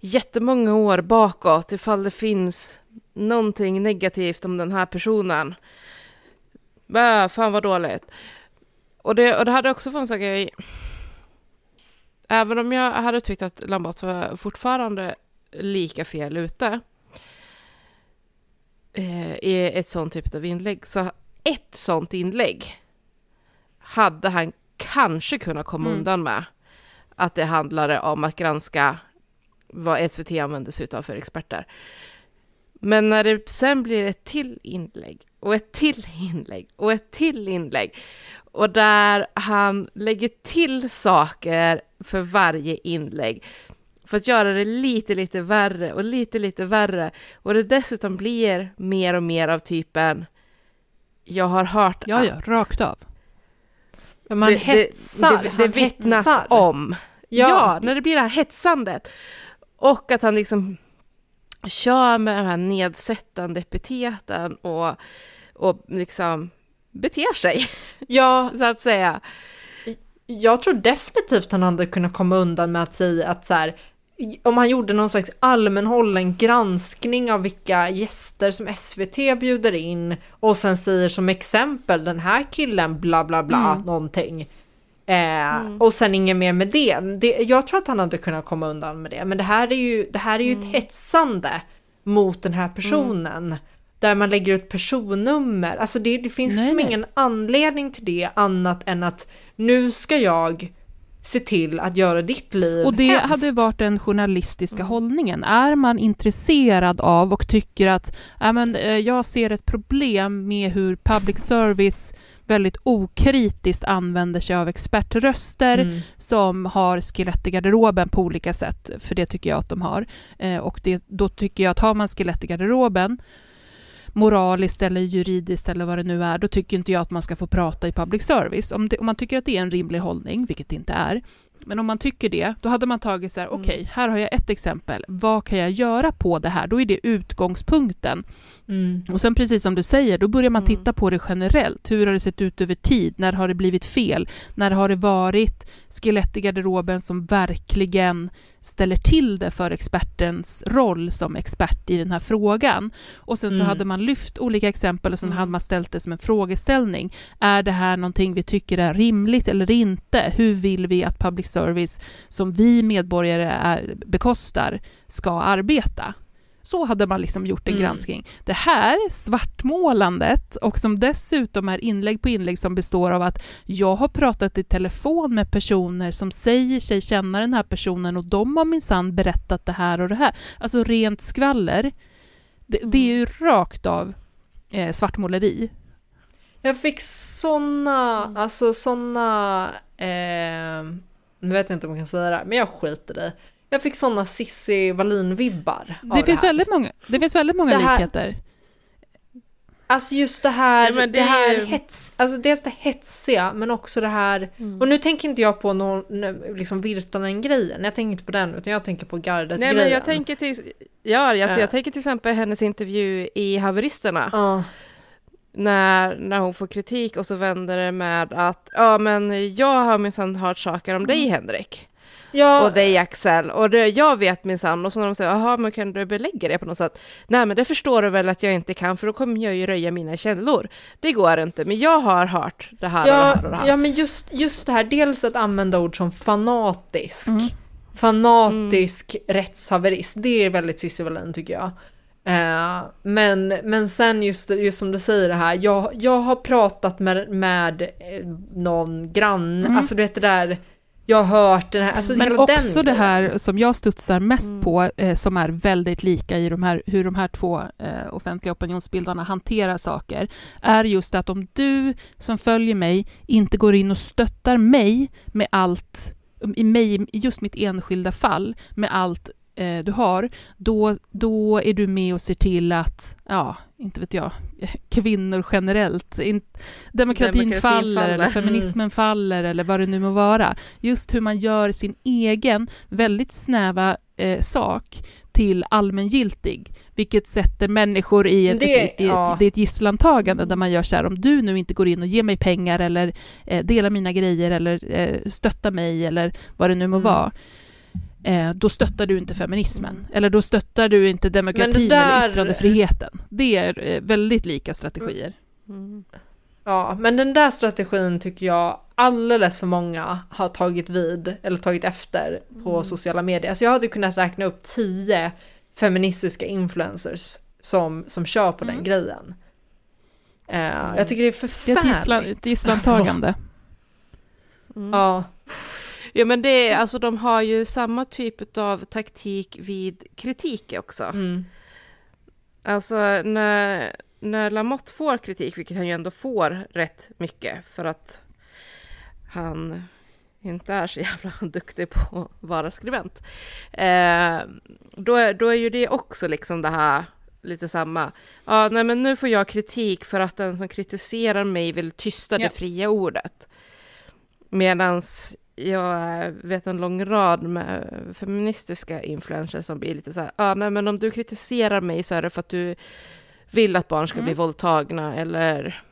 jättemånga år bakåt ifall det finns någonting negativt om den här personen. Bah, fan vad dåligt. Och det, och det hade också funnits en grej. Även om jag hade tyckt att Lambert var fortfarande lika fel ute eh, i ett sånt typ av inlägg, så ett sånt inlägg hade han kanske kunnat komma Mm. undan med. Att det handlade om att granska vad SVT använder sig av för experter. Men när det sen blir ett till inlägg och ett till inlägg och ett till inlägg och där han lägger till saker för varje inlägg för att göra det lite, lite värre och lite, lite värre och det dessutom blir mer och mer av typen jag har hört Ja, ja, att. rakt av. Men man det, hetsar. Det, det, det vittnas hetsar. om. Ja. Ja. när det blir det här hetsandet. Och att han liksom kör med de här nedsättande epiteten och, och liksom beter sig, Ja, så att säga. jag tror definitivt han hade kunnat komma undan med att säga att så här, om han gjorde någon slags allmänhållen granskning av vilka gäster som SVT bjuder in och sen säger som exempel den här killen bla bla bla Mm. någonting. Eh, Och sen inget mer med det. det. Jag tror att han hade kunnat komma undan med det. Men det här är ju, det här är ju ett hetsande mot den här personen. Där man lägger ut personnummer. Alltså det, det finns Nej, nej. ingen anledning till det annat än att nu ska jag se till att göra ditt liv Och det hemskt. hade varit den journalistiska hållningen. Är man intresserad av och tycker att ja, men, eh, jag ser ett problem med hur public service väldigt okritiskt använder sig av expertröster Mm. som har skelett i garderoben på olika sätt, för det tycker jag att de har. Eh, och det, då tycker jag att har man skelett i garderoben, moraliskt eller juridiskt eller vad det nu är, då tycker inte jag att man ska få prata i public service. Om, det, om man tycker att det är en rimlig hållning, vilket det inte är, men om man tycker det, då hade man tagit så här, okej, här har jag ett exempel, vad kan jag göra på det här? Då är det utgångspunkten. Mm. Och sen precis som du säger, då börjar man Mm. titta på det generellt. Hur har det sett ut över tid? När har det blivit fel? När har det varit skelett i garderoben som verkligen ställer till det för expertens roll som expert i den här frågan. Och sen så Mm. hade man lyft olika exempel och sen Mm. hade man ställt det som en frågeställning. Är det här någonting vi tycker är rimligt eller inte? Hur vill vi att public service som vi medborgare är, bekostar ska arbeta? Så hade man liksom gjort en Mm. granskning. Det här svartmålandet och som dessutom är inlägg på inlägg som består av att jag har pratat i telefon med personer som säger sig känna den här personen och de har minsann berättat det här och det här. Alltså rent skvaller. Det, det är ju rakt av eh, svartmåleri. Jag fick såna, alltså såna, eh, nu vet jag inte om man kan säga det här, men jag skiter i. Jag fick såna Cissi Wallin-vibbar. Det finns, här. väldigt många, det finns väldigt många Det här- likheter. Alltså just det här, men det, det är här ju- hets, alltså dels det hetsiga men också det här, och nu tänker inte jag på någon, liksom Virtanen-grejen, jag tänker inte på den utan jag tänker på Nej gardet-grejen. men jag tänker till, ja, alltså, Ja. jag tänker till exempel hennes intervju i Haveristerna. Ja. när, när hon får kritik och så vänder det med att ja men jag har minsann hört saker om dig Henrik Ja, och dig Axel och det, jag vet minsann och så när de säger jaha men kan du belägga det på något sätt? Nej men det förstår du väl att jag inte kan för då kommer jag ju röja mina källor. Det går inte men jag har hört det här och det här och det ja, här. ja men just, just det här, dels att använda ord som fanatisk, Mm. fanatisk rättshaverist, det är väldigt Cissi Wallin tycker jag. Eh, men, men sen just, just som du säger det här, jag, jag har pratat med, med eh, någon granne, Mm. alltså du vet det där, jag har hört den här, alltså Men också det här som jag studsar mest Mm. på, eh, som är väldigt lika i de här, hur de här två eh, offentliga opinionsbildarna hanterar saker, är just att om du som följer mig inte går in och stöttar mig med allt, i mig, i just mitt enskilda fall, med allt eh, du har, då, då är du med och ser till att, ja, inte vet jag, kvinnor generellt, in, demokratin, Demokratin faller, faller. eller feminismen faller eller vad det nu må vara. Just hur man gör sin egen väldigt snäva eh, sak till allmängiltig, vilket sätter människor i ett, Det- ett, i ja. ett, ett gisslantagande där man gör så här, om du nu inte går in och ger mig pengar eller eh, delar mina grejer eller eh, stöttar mig eller vad det nu må Mm. vara, eh, då stöttar du inte feminismen. Eller då stöttar du inte demokratin där- eller yttrandefriheten. Det är eh, väldigt lika strategier. Mm. Ja, men den där strategin tycker jag alldeles för många har tagit vid eller tagit efter på Mm. sociala medier. Alltså jag hade kunnat räkna upp tio feministiska influencers som, som kör på den Mm. grejen. Eh, jag tycker det är Det är ett, förfärligt. gisslan, ett gisslantagande. Mm. Ja, Ja men det är, alltså de har ju samma typ av taktik vid kritik också. mm. Alltså när, när Lamotte får kritik, vilket han ju ändå får rätt mycket för att han inte är så jävla duktig på att vara skribent. Eh, då, är, då är ju det också liksom det här lite samma. Ja, nej men nu får jag kritik för att den som kritiserar mig vill tysta Ja. det fria ordet. Medans jag vet en lång rad med feministiska influencers som blir lite så här, ja nej men om du kritiserar mig så är det för att du vill att barn ska bli Mm. våldtagna eller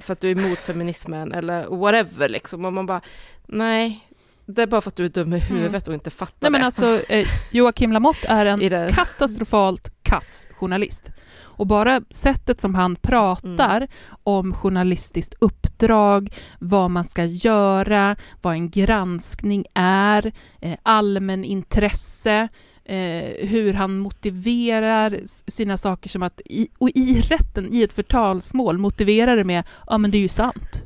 för att du är emot feminismen eller whatever liksom. Och man bara, nej, det är bara för att du är dum i huvudet och inte fattar Nej, men det. alltså, eh, Joakim Lamotte är en det. katastrofalt kass journalist. Och bara sättet som han pratar Mm. om journalistiskt uppdrag, vad man ska göra, vad en granskning är, eh, allmän intresse, eh, hur han motiverar sina saker som att, i, och i rätten, i ett förtalsmål, motiverar det med ja men det är ju sant.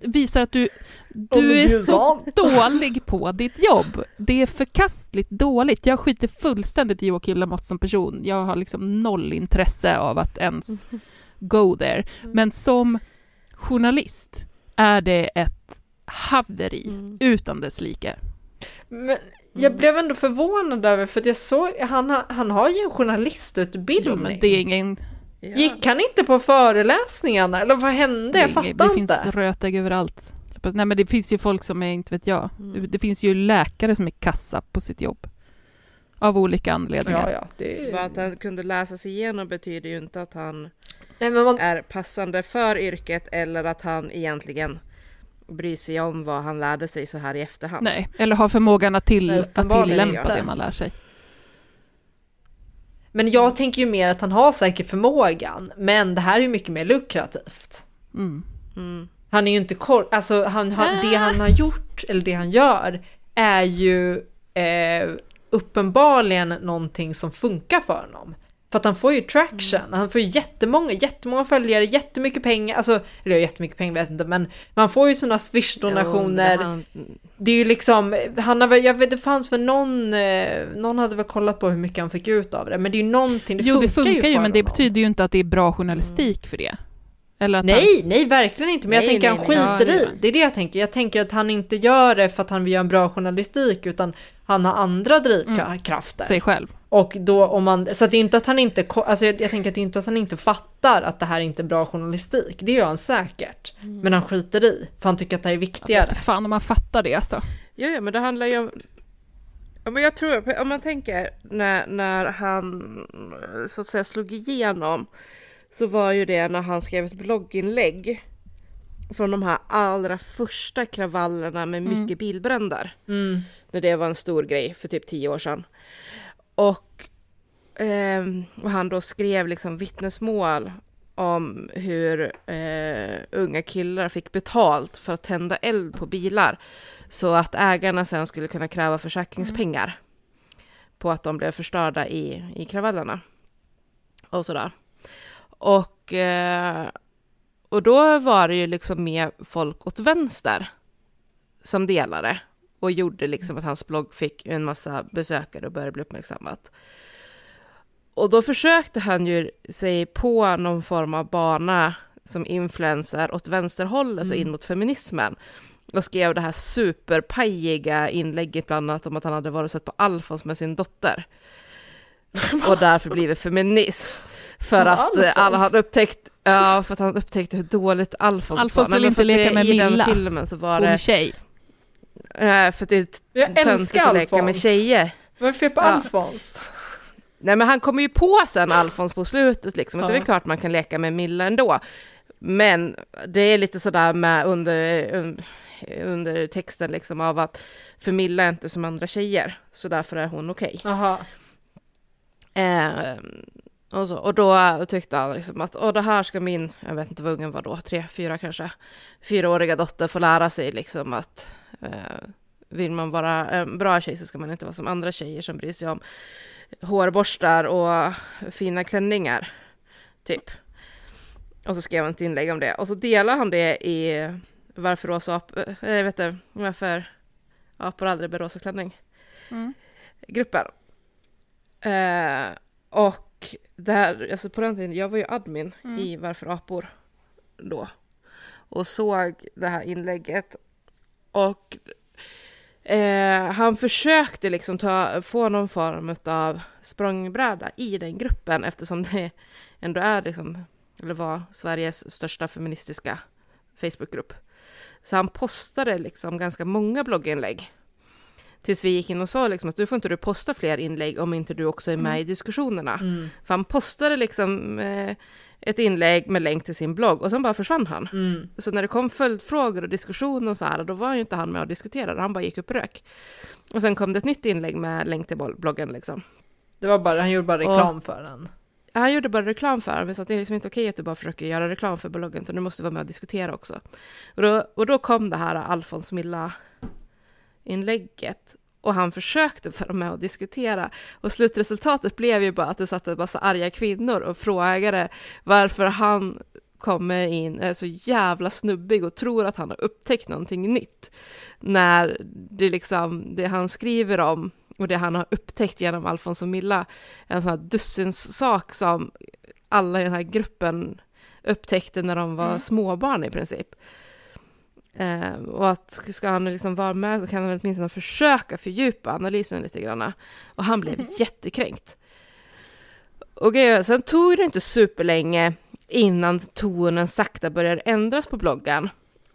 Visar att du, du är så dålig på ditt jobb. Det är förkastligt dåligt. Jag skiter fullständigt i Joakim Lamotte som person. Jag har liksom noll intresse av att ens go there. Men som journalist är det ett haveri Mm. utan dess like. Men jag blev ändå förvånad över för att jag såg, han, han har ju en journalistutbildning. Jo, men det är ingen... Ja. Gick han inte på föreläsningarna eller vad hände? Jag fattar ingen- det inte. finns rötägg överallt. Nej, men det finns ju folk som är, inte vet jag, Mm. det finns ju läkare som är kassa på sitt jobb. Av olika anledningar. Ja, ja, det Bara att han kunde läsa sig igenom betyder ju inte att han Nej, men man, är passande för yrket eller att han egentligen bry sig om vad han lärde sig så här i efterhand. Nej, eller har förmågan att, till, att tillämpa inte. det man lär sig. Men jag tänker ju mer att han har säkert förmågan, men det här är ju mycket mer lukrativt. Mm. Mm. Han är ju inte kor- alltså han, han, det han har gjort, eller det han gör, är ju eh, uppenbarligen någonting som funkar för honom. För att han får ju traction, han får ju jättemånga, jättemånga följare, jättemycket pengar, alltså, eller jättemycket pengar vet inte, men man får ju sådana swish-donationer. Jo, det han- Det är ju liksom, han har väl, jag vet det fanns väl någon, eh, någon hade väl kollat på hur mycket han fick ut av det, men det är ju någonting, det jo, funkar det funkar ju, för men det honom. betyder ju inte att det är bra journalistik för det. Eller att Nej, nej verkligen inte, men jag Nej, tänker nej, han nej. skiter Ja, i. Det är det jag tänker. Jag tänker att han inte gör det för att han vill göra en bra journalistik, utan han har andra drivkrafter. han sig själv. Och då om man, så att det är inte att han inte, alltså jag, jag tänker att det är inte att han inte fattar att det här är inte är bra journalistik. Det gör han säkert. Men han skiter i, för han tycker att det här är Jag viktigare. vet inte fan om man fattar det alltså. Ja, ja, men det handlar ju om... Ja, men jag tror, om man tänker när, när han så att säga slog igenom så var ju det när han skrev ett blogginlägg från de här allra första kravallerna med mycket bilbränder. Mm. När det var en stor grej för typ tio år sedan. Och, ehm, och han då skrev liksom vittnesmål om hur eh, unga killar fick betalt för att tända eld på bilar så att ägarna sen skulle kunna kräva försäkringspengar på att de blev förstörda i, i kravallerna. Och sådär. Och, eh, och då var det ju liksom med folk åt vänster som delade och gjorde liksom att hans blogg fick en massa besökare och började bli uppmärksammat. Och då försökte han ju sig på någon form av bana som influencer åt vänsterhållet och in mot feminismen. Och skrev det här superpajiga inlägget bland annat om att han hade varit och sett på Alfons med sin dotter. Och därför blivit feminist. För Ja, att eh, alla Alfons. hade upptäckt, ja, för att han upptäckte hur dåligt Alfons, Alfons var. vill Nej, men inte leka det- med I Milla. den filmen så var Ung det, tjej. eh, för att det är Jag töntigt att leka med Alfons. tjejer. Vad är fel på Ja. Alfons? Nej men han kommer ju på sen Alfons på slutet liksom, att det är Ja. väl klart man kan leka med Milla ändå. Men det är lite sådär med under, un- under texten liksom av att för Milla är inte som andra tjejer, så därför är hon okej. Jaha. Eh, och, så, och då tyckte han liksom att Åh, det här ska min, jag vet inte vad ungen var då, tre, fyra kanske, fyraåriga dotter få lära sig liksom att eh, vill man vara en bra tjej så ska man inte vara som andra tjejer som bryr sig om hårborstar och fina klänningar, typ. Och så skrev han ett inlägg om det. Och så delade han det i Varför rosa ap- eh, jag vet inte, varför apor aldrig bär rosa klänning. Mm. Gruppen. Eh, och där, alltså på den tiden, jag var ju admin Mm. i Varför apor då. Och såg det här inlägget. Och eh, han försökte liksom ta, få någon form av språngbräda i den gruppen eftersom det ändå är liksom, eller var Sveriges största feministiska Facebookgrupp. Så han postade liksom ganska många blogginlägg. Tills vi gick in och sa liksom att du får inte du posta fler inlägg om inte du också är med i diskussionerna. Mm. För han postade liksom eh, ett inlägg med länk till sin blogg och sen bara försvann han. Mm. Så när det kom följdfrågor och diskussioner och så här, då var ju inte han med och diskuterade, han bara gick upp och rök. Och sen kom det ett nytt inlägg med länk till bloggen liksom. Det var bara, han gjorde bara reklam för den. Han gjorde bara reklam för den, så att det är liksom inte okej att du bara försöker göra reklam för bloggen, utan du måste vara med och diskutera också. Och då, och då kom det här Alfons Milla-inlägget. Och han försökte vara med och diskutera. Och slutresultatet blev ju bara att det satt en massa arga kvinnor och frågade varför han kommer in, är så jävla snubbig och tror att han har upptäckt någonting nytt. När det liksom, det han skriver om och det han har upptäckt genom Alfons och Milla, en sån här dussins sak som alla i den här gruppen upptäckte när de var småbarn i princip. Eh, och att ska han liksom vara med så kan han åtminstone försöka fördjupa analysen lite grann. Och han blev jättekränkt. Och är, sen tog det inte superlänge innan tonen sakta började ändras på bloggen.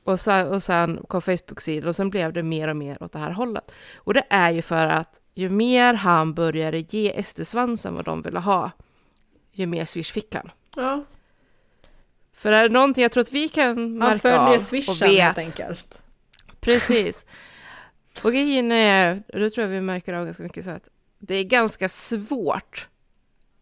Och, så, och sen kom Facebook-sidan och sen blev det mer och mer åt det här hållet. Och det är ju för att ju mer han började ge SD-svansen vad de ville ha, ju mer swish fick han. Ja. För är det någonting jag tror att vi kan Han märka följer av och swishen helt vet, enkelt. precis. Och grejen är, och det tror jag vi märker av ganska mycket, så att det är ganska svårt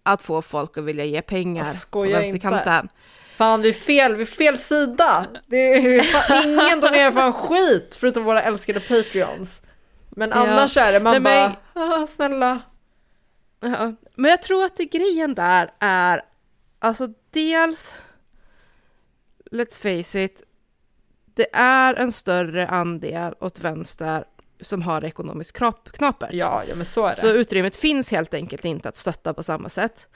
att få folk att vilja ge pengar på vänsterkanten. Fan, vi är fel, vi är fel sida. Det är fan, ingen donerar för en skit förutom våra älskade Patreons. Men Ja. annars är det man Nej, bara, ah, snälla. Ja, men jag tror att det grejen där är, alltså dels, let's face it, det är en större andel åt vänster som har ekonomisk knap knaper. Ja, ja men så är det. Så utrymmet finns helt enkelt inte att stötta på samma sätt.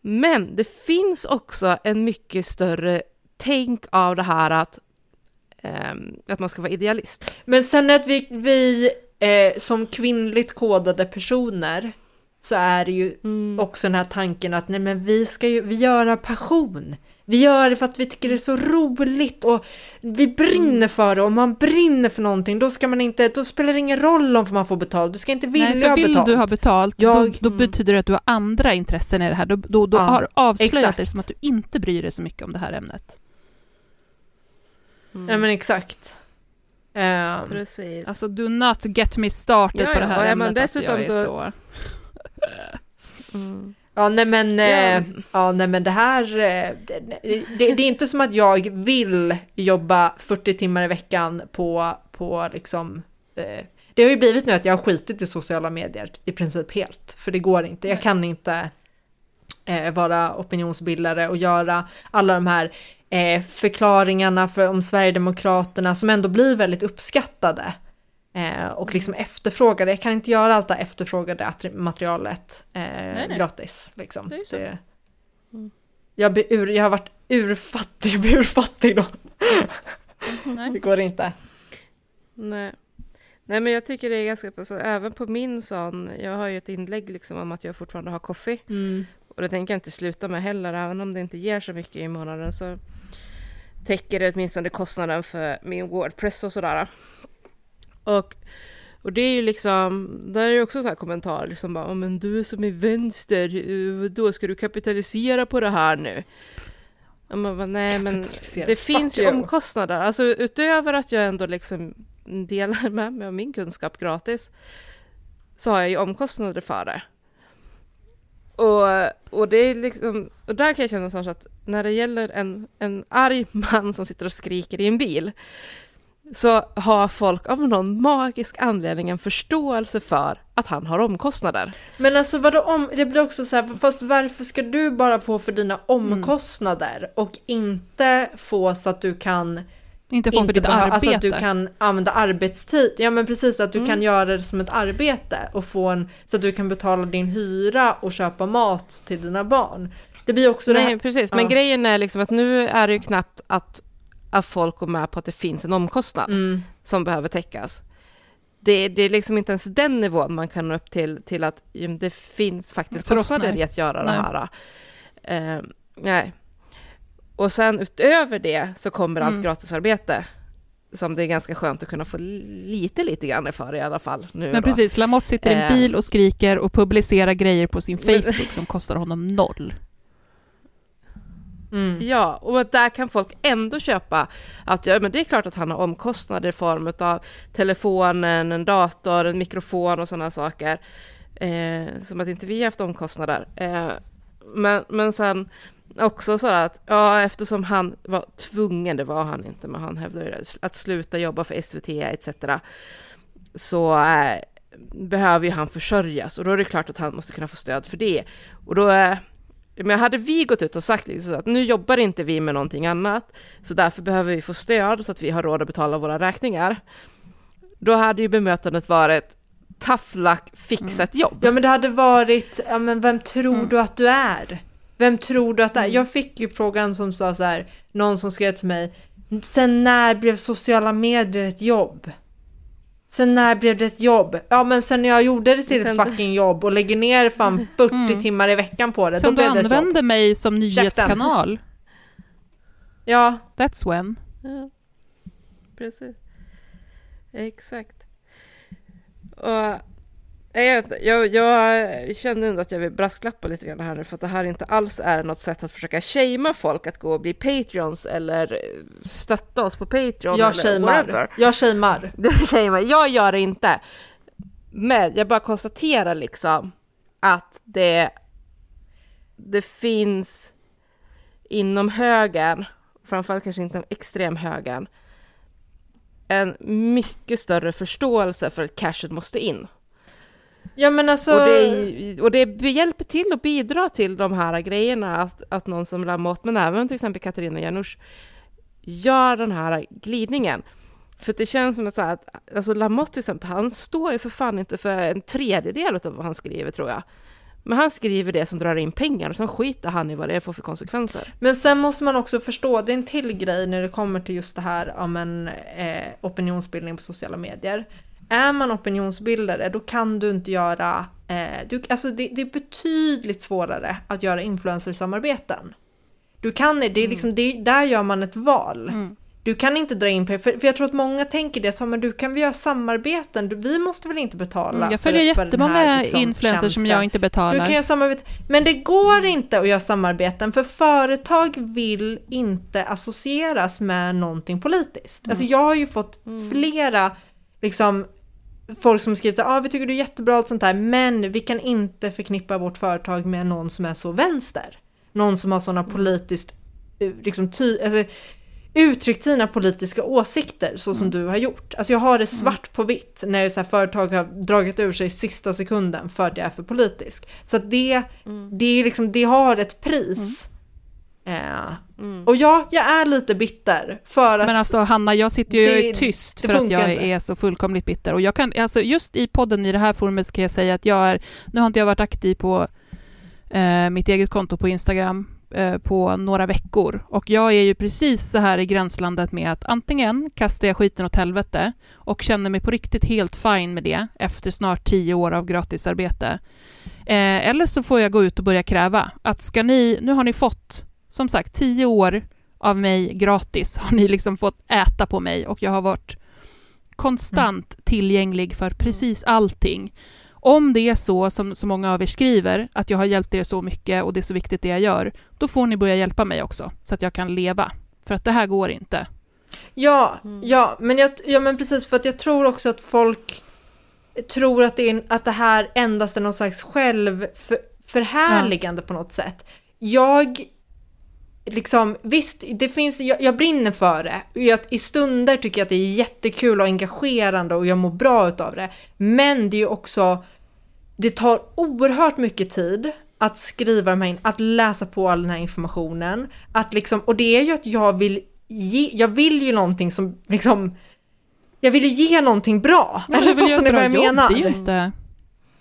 Men det finns också en mycket större tänk av det här att, ehm, att man ska vara idealist. Men sen att vi, vi eh, som kvinnligt kodade personer så är det ju Mm. också den här tanken att nej men vi ska ju, vi gör av passion. Vi gör det för att vi tycker det är så roligt och vi brinner Mm. för det om man brinner för någonting då ska man inte, då spelar det ingen roll om man får betalt. Du ska inte vilja Nej, för ha vill betalt. du ha betalt, Jag- då, då Mm. betyder det att du har andra intressen i det här. Då, då, då Ja, har avslöjat exakt. dig som att du inte bryr dig så mycket om det här ämnet. Ja men exakt. Ehm, Precis. Alltså, do not get me started Ja, på det ja, här är ämnet. man alltså, jag dessutom är då- så... Mm. Ja, nej men, eh, ja, nej men det här, eh, det, det, det är inte som att jag vill jobba 40 timmar i veckan på, på liksom, eh, det har ju blivit nu att jag har skitit i sociala medier i princip helt, för det går inte, jag kan inte eh, vara opinionsbildare och göra alla de här eh, förklaringarna för, om Sverigedemokraterna som ändå blir väldigt uppskattade. Eh, och liksom efterfrågade, jag kan inte göra allt det här efterfrågade materialet eh, nej. gratis. Liksom. Det är så. Mm. jag, ur, jag har varit urfattig, jag blir urfattig då. Det Nej. går inte. Nej. Nej men jag tycker det är ganska, alltså, även på min sån, jag har ju ett inlägg liksom om att jag fortfarande har kaffe. Och det tänker jag inte sluta med heller, även om det inte ger så mycket i månaden så täcker det åtminstone kostnaden för min Wordpress och sådär. Och, och det är ju liksom, där är ju också så här kommentarer liksom bara, "Ja, men du som är vänster, eh, då ska du kapitalisera på det här nu? Och man bara, nej men det finns ju omkostnader, alltså utöver att jag ändå liksom delar med mig av min kunskap gratis, så har jag ju omkostnader för det. Och, och det är liksom, och där kan jag känna så att när det gäller en, en arg man som sitter och skriker i en bil, så har folk av någon magisk anledning en förståelse för att han har omkostnader. Men alltså vadå om, det blir också så här, fast varför ska du bara få för dina omkostnader och inte få så att du kan Inte få för inte ditt behöva- arbete. Alltså att du kan använda arbetstid. Ja men precis, att du Mm. kan göra det som ett arbete och få en, så att du kan betala din hyra och köpa mat till dina barn. Det blir också det Nej, här, precis. Men Ja. grejen är liksom att nu är det ju knappt att, att folk går med på att det finns en omkostnad mm, som behöver täckas. Det, det är liksom inte ens den nivån man kan nå upp till, till att det finns faktiskt För kostnader i att göra Nej. det här. Eh, nej. Och sen utöver det så kommer allt Mm. gratisarbete som det är ganska skönt att kunna få lite, lite grann för i alla fall. Nu Men då. precis, Lamotte sitter i en Eh. bil och skriker och publicerar grejer på sin Facebook som kostar honom noll mm. Ja, och där kan folk ändå köpa att ja, men det är klart att han har omkostnader i form av telefonen, en dator, en mikrofon och sådana saker. Eh, som att inte vi har haft omkostnader. Eh, men, men sen också så att, ja, eftersom han var tvungen, det var han inte, men han hävdade ju det, att sluta jobba för SVT etc. Så eh, behöver ju han försörjas och då är det klart att han måste kunna få stöd för det. Och då eh, men hade vi gått ut och sagt liksom att nu jobbar inte vi med någonting annat, så därför behöver vi få stöd så att vi har råd att betala våra räkningar. Då hade ju bemötandet varit tough luck, fixa ett jobb. Ja men det hade varit, ja men vem tror Mm. du att du är? Vem tror du att det är? Jag fick ju frågan som sa så här, någon som skrev till mig, sen när blev sociala medier ett jobb? Sen när blev det ett jobb? Ja men sen när jag gjorde det till Sen- ett fucking jobb och lägger ner fan 40 Mm. timmar i veckan på det, då Sen du blev det ett jobb. använder mig som nyhetskanal, Ja, that's when. Ja, precis. Exakt. Och Jag, jag, jag känner ändå att jag vill brasklappa lite grann här nu för att det här inte alls är något sätt att försöka shamea folk att gå och bli Patreons eller stötta oss på Patreon Jag shamear. Jag shamear. Du shamear. Jag gör det inte. Men jag bara konstaterar liksom att det, det finns inom högern, framförallt kanske inte extremhögern, en mycket större förståelse för att cashen måste in. Ja men alltså... Och, det, och det hjälper till att bidra till de här grejerna, att, att någon som Lamotte, men även till exempel Katarina Janouch, gör den här glidningen. För det känns som att, så här, att alltså Lamotte till exempel, han står ju för fan inte för en tredjedel av vad han skriver tror jag. Men han skriver det som drar in pengar och sen skiter han i vad det får för konsekvenser. Men sen måste man också förstå, det är en till grej när det kommer till just det här om en eh, opinionsbildning på sociala medier. Är man opinionsbildare då kan du inte göra, eh, du, alltså det, det är betydligt svårare att göra influencersamarbeten. Du kan det, är liksom, det, där gör man ett val. Du kan inte dra in pengar, för, för jag tror att många tänker det, så, men du kan vi göra samarbeten, du, vi måste väl inte betala Mm, jag för- följer för jättemånga här, liksom, influencers som tjänsten. jag inte betalar. Du kan göra samarbete, men det går inte att göra samarbeten för företag vill inte associeras med någonting politiskt. Alltså jag har ju fått flera liksom folk som skrivit så här, ah, vi tycker du är jättebra och sånt där, men vi kan inte förknippa vårt företag med någon som är så vänster. Någon som har sådana politiskt, eh, liksom ty, alltså, uttryckt sina politiska åsikter så som du har gjort. Alltså jag har det svart på vitt när så här företag har dragit ur sig sista sekunden för att jag är för politisk. Så att det, det, är liksom, det har ett pris. Eh, Och ja, jag är lite bitter för att Men alltså Hanna, jag sitter ju det- tyst för att jag inte. är så fullkomligt bitter. Och jag kan, alltså just i podden i det här forumet ska jag säga att jag är, nu har inte jag varit aktiv på eh, mitt eget konto på Instagram eh, på några veckor. Och jag är ju precis så här i gränslandet med att antingen kastar jag skiten åt helvete och känner mig på riktigt helt fine med det efter snart tio år av gratisarbete. Eh, eller så får jag gå ut och börja kräva att ska ni, nu har ni fått som sagt tio år av mig gratis har ni liksom fått äta på mig och jag har varit konstant tillgänglig för precis allting. Om det är så som så många av er skriver, att jag har hjälpt er så mycket och det är så viktigt det jag gör, då får ni börja hjälpa mig också, så att jag kan leva. För att det här går inte. Ja, ja, men jag, ja, men precis för att jag tror också att folk tror att det, är, att det här endast är någon slags självförhärligande på något sätt. Jag, liksom, visst, det finns, jag, jag brinner för det. Jag, I stunder tycker jag att det är jättekul och engagerande och jag mår bra utav det. Men det är ju också, det tar oerhört mycket tid att skriva de här, att läsa på all den här informationen. Att liksom, och det är ju att jag vill ge, jag vill ju någonting som liksom, jag vill ju ge någonting bra. Men Eller fattar ni vad jag jobb, menar? Det är ju inte...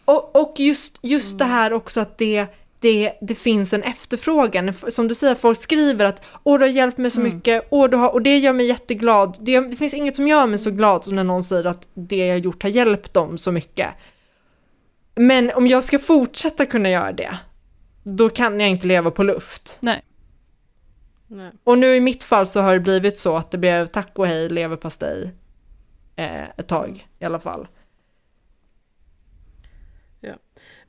Och, och just, just det här också att det, det, det finns en efterfrågan. Som du säger, folk skriver att åh du har hjälpt mig så mycket, åh, du har, och det gör mig jätteglad. Det, det finns inget som gör mig så glad som när någon säger att det jag gjort har hjälpt dem så mycket. Men om jag ska fortsätta kunna göra det, då kan jag inte leva på luft. Nej. Nej. Och nu i mitt fall så har det blivit så att det blev tack och hej leverpastej eh, ett tag i alla fall.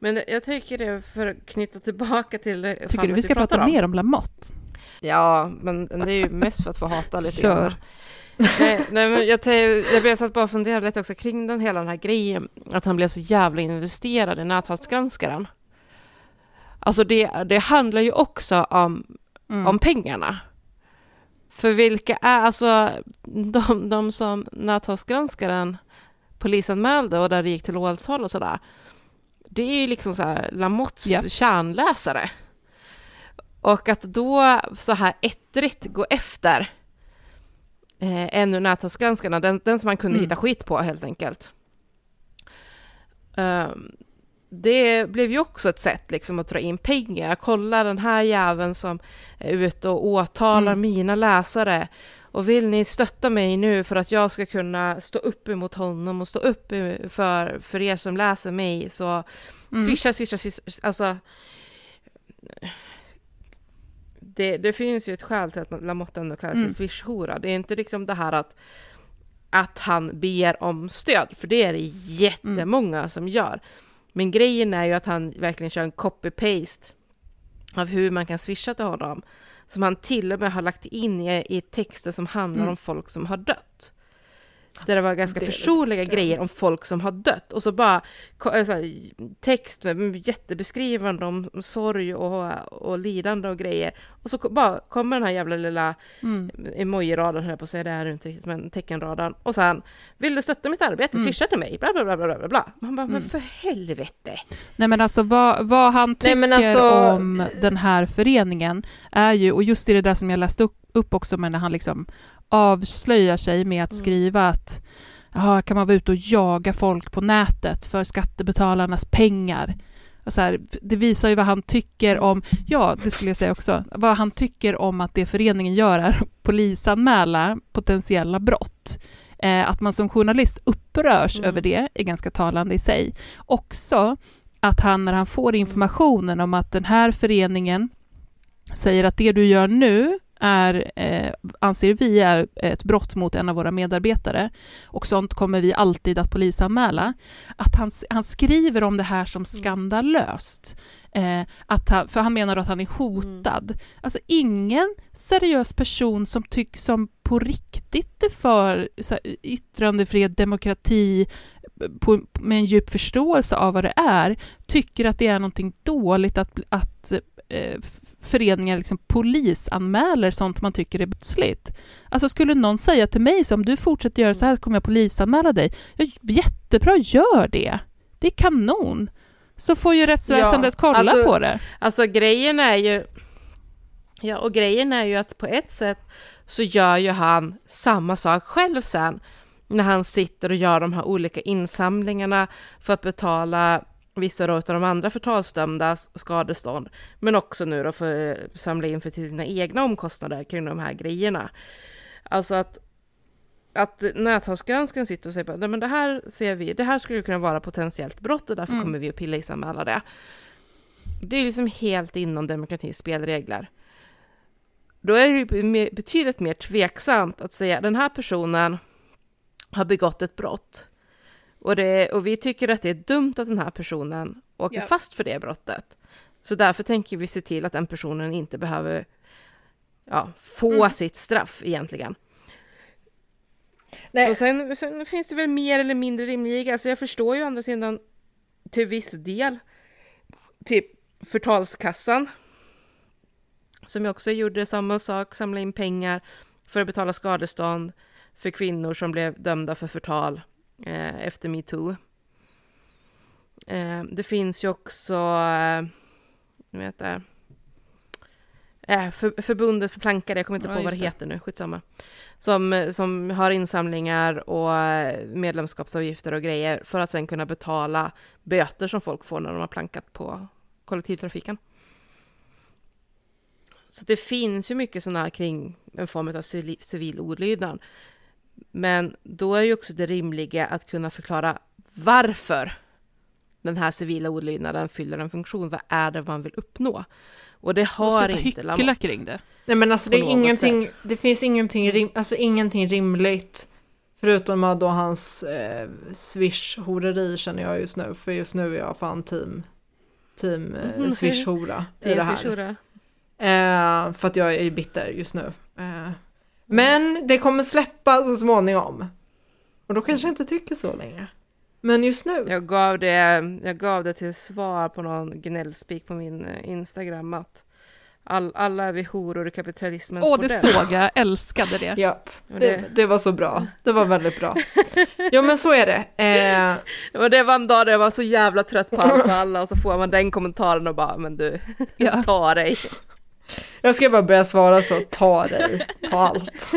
Men jag tycker det, för att knyta tillbaka till det Tycker du vi ska prata om. mer om Lamotte? Ja, men det är ju mest för att få hata lite Kör. grann. Nej, nej, men jag, jag blev satt bara och funderade lite också kring den hela den här grejen, att han blev så jävla investerad i näthatsgranskaren. Alltså det, det handlar ju också om, Mm. om pengarna. För vilka är, alltså de, de som näthatsgranskaren polisanmälde och där det gick till åtal och sådär, det är ju liksom så här Lamottes Ja. kärnläsare. Och att då så här ettrigt gå efter eh, en ur näthatsgranskarna, den, den som man kunde Mm. hitta skit på helt enkelt. Ehm, det blev ju också ett sätt liksom att dra in pengar. Kolla den här jäveln som är ute och åtalar Mm. mina läsare. Och vill ni stötta mig nu för att jag ska kunna stå upp emot honom och stå upp för, för er som läser mig så Mm. swisha, swisha, swisha. Alltså, det, det finns ju ett skäl till att Lamotte ändå kallas Mm. för swishhora. Det är inte liksom det här att, att han ber om stöd, för det är det jättemånga som gör. Men grejen är ju att han verkligen kör en copy-paste av hur man kan swisha till honom. Som han till och med har lagt in i, i texter som handlar Mm. om folk som har dött. Där det var ganska Det personliga grejer om folk som har dött. Och så bara eh, så här, text med jättebeskrivande om sorg och, och lidande och grejer. Och så bara kommer den här jävla lilla Mm. emoji-raden, höll jag på att säga, det är inte riktigt, men teckenraden. Och sen, vill du stötta mitt arbete, Mm. swisha till mig, bla bla bla bla bla bla. Man bara, men Mm. för helvete. Nej men alltså vad, vad han tycker Nej, men alltså- om den här föreningen är ju, och just i det där som jag läste upp, upp också, men när han liksom avslöjar sig med att Mm. skriva att Jaha, kan man vara ute och jaga folk på nätet för skattebetalarnas pengar? Och Så här, det visar ju vad han tycker om, ja det skulle jag säga också, vad han tycker om att det föreningen gör är att polisanmäla potentiella brott. Eh, att man som journalist upprörs Mm. över det är ganska talande i sig. Också att han när han får informationen om att den här föreningen säger att det du gör nu är, eh, anser vi är ett brott mot en av våra medarbetare och sånt kommer vi alltid att polisanmäla. Att han, han skriver om det här som skandalöst. Eh, att han, för han menar att han är hotad. Alltså ingen seriös person som tycker som på riktigt är för så här, yttrandefrihet, demokrati, på, med en djup förståelse av vad det är, tycker att det är någonting dåligt att, att eh, föreningar liksom polisanmäler sånt man tycker är brottsligt. Alltså skulle någon säga till mig så om du fortsätter göra så här kommer jag polisanmäla dig. Ja, jättebra, gör det. Det är kanon. Så får ju rättsväsendet Ja, kolla alltså- på det. Alltså grejen är ju... Ja, och grejen är ju att på ett sätt så gör ju han samma sak själv sen när han sitter och gör de här olika insamlingarna för att betala vissa av de andra förtalsdömdas skadestånd, men också nu då för att samla in för sina egna omkostnader kring de här grejerna. Alltså att, att näthavsgranskaren sitter och säger bara, "Nej, men det här ser vi, det här skulle kunna vara potentiellt brott och därför Mm. kommer vi att polisanmäla det. Det är liksom helt inom demokratins spelregler. Då är det betydligt mer tveksamt att säga den här personen har begått ett brott. Och, det, och vi tycker att det är dumt att den här personen åker Ja. fast för det brottet. Så därför tänker vi se till att den personen inte behöver ja, få Mm. sitt straff egentligen. Nej. Och sen, sen finns det väl mer eller mindre rimliga, alltså jag förstår ju å andra sidan till viss del, typ förtalskassan, som ju också gjorde samma sak, samla in pengar för att betala skadestånd för kvinnor som blev dömda för förtal eh, efter metoo. Eh, det finns ju också, eh, heter det? Eh, för, förbundet för plankare, jag kommer inte Ja, på vad det heter nu, skitsamma. Som, som har insamlingar och eh, medlemskapsavgifter och grejer för att sen kunna betala böter som folk får när de har plankat på kollektivtrafiken. Så det finns ju mycket sådana här kring en form av civil, civil olydnad. Men då är ju också det rimliga att kunna förklara varför den här civila olydnaden fyller en funktion. Vad är det man vill uppnå? Och det har Sluta inte Lamotte. kring det. Nej men alltså det är ingenting, sätt. det finns ingenting, rim, alltså ingenting rimligt. Förutom att då hans eh, swish-horeri känner jag just nu, för just nu är jag fan team, team eh, Mhm. swish-hora i Det här. Eh, för att jag är bitter just nu. Eh, men det kommer släppa så småningom. Och då kanske jag inte tycker så längre. Men just nu. Jag gav, det, jag gav det till svar på någon gnällspik på min eh, Instagram att all, alla är vi horor i kapitalismens Åh, det bordell. såg jag. Älskade det. Ja, det, det, det var så bra. Det var väldigt bra. Ja men så är det. Eh, det var en dag där jag var så jävla trött på allt och alla och så får man den kommentaren och bara men du, Ja. ta dig. Jag ska bara börja svara så, ta dig, ta allt.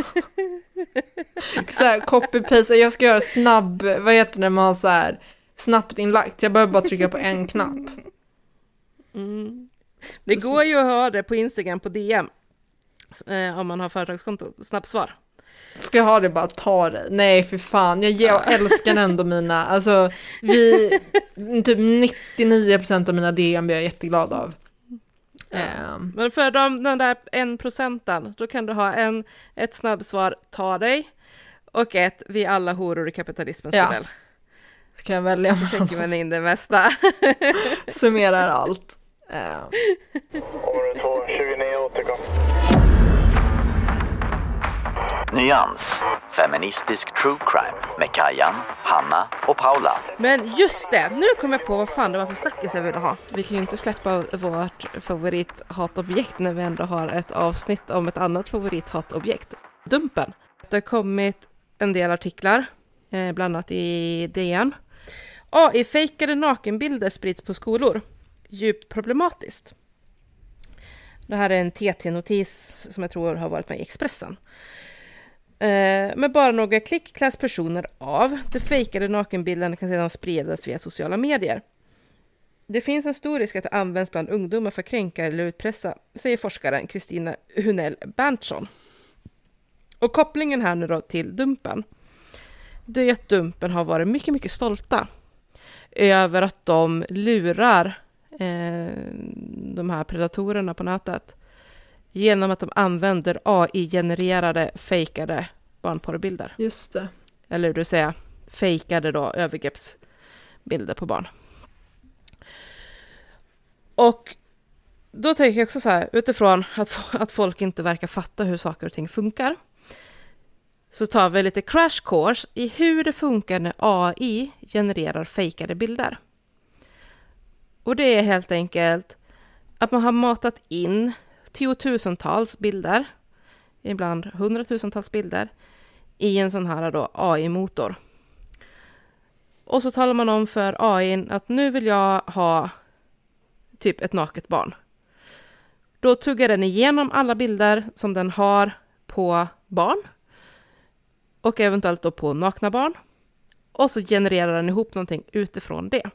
Så här, copy-paste, jag ska göra snabb, vad heter det när man har så här, snabbt inlagt. Jag behöver bara trycka på en knapp. Mm. Det går ju att ha det på Instagram på DM eh, om man har företagskonto, snabbsvar. Ska jag ha det bara ta dig? Nej för fan, jag, jag älskar ändå mina, alltså vi, typ 99% av mina DM blir jag jätteglad av. Ehm, Men för de, den där en procenten, då kan du ha en, ett snabbsvar, ta dig, och ett, vi alla horor i kapitalismens Ja. modell. Så kan jag välja mellan Trycker man in det mesta. summerar allt. Eh, Område 2, 29 återkom. Nyans. Feministisk true crime med Kajan, Hanna och Paula. Men just det, nu kom jag på vad fan det var för snackis jag ville ha. Vi kan ju inte släppa vårt favorithatobjekt när vi ändå har ett avsnitt om ett annat favorithatobjekt. Dumpen. Det har kommit en del artiklar, eh, bland annat i DN. AI-fejkade nakenbilder sprids på skolor. Djupt problematiskt. Det här är en TT-notis som jag tror har varit med i Expressen. Eh, med bara några klick kläs personer av. De fejkade nakenbilderna kan sedan spridas via sociala medier. Det finns en stor risk att det används bland ungdomar för att kränka eller utpressa, säger forskaren Kristina Hunell Berntsson. Och kopplingen här nu då till Dumpen, det är att Dumpen har varit mycket, mycket stolta över att de lurar eh, de här predatorerna på nätet genom att de använder AI-genererade fejkade barnporrbilder. just det. Eller hur du säger, fejkade då övergreppsbilder på barn. Och då tänker jag också så här, utifrån att, att folk inte verkar fatta hur saker och ting funkar, så tar vi lite crash course i hur det funkar när AI genererar fejkade bilder. Och det är helt enkelt att man har matat in tiotusentals bilder, ibland hundratusentals bilder, i en sån här då AI-motor. Och så talar man om för AI att nu vill jag ha typ ett naket barn. Då tuggar den igenom alla bilder som den har på barn och eventuellt då på nakna barn. Och så genererar den ihop någonting utifrån det.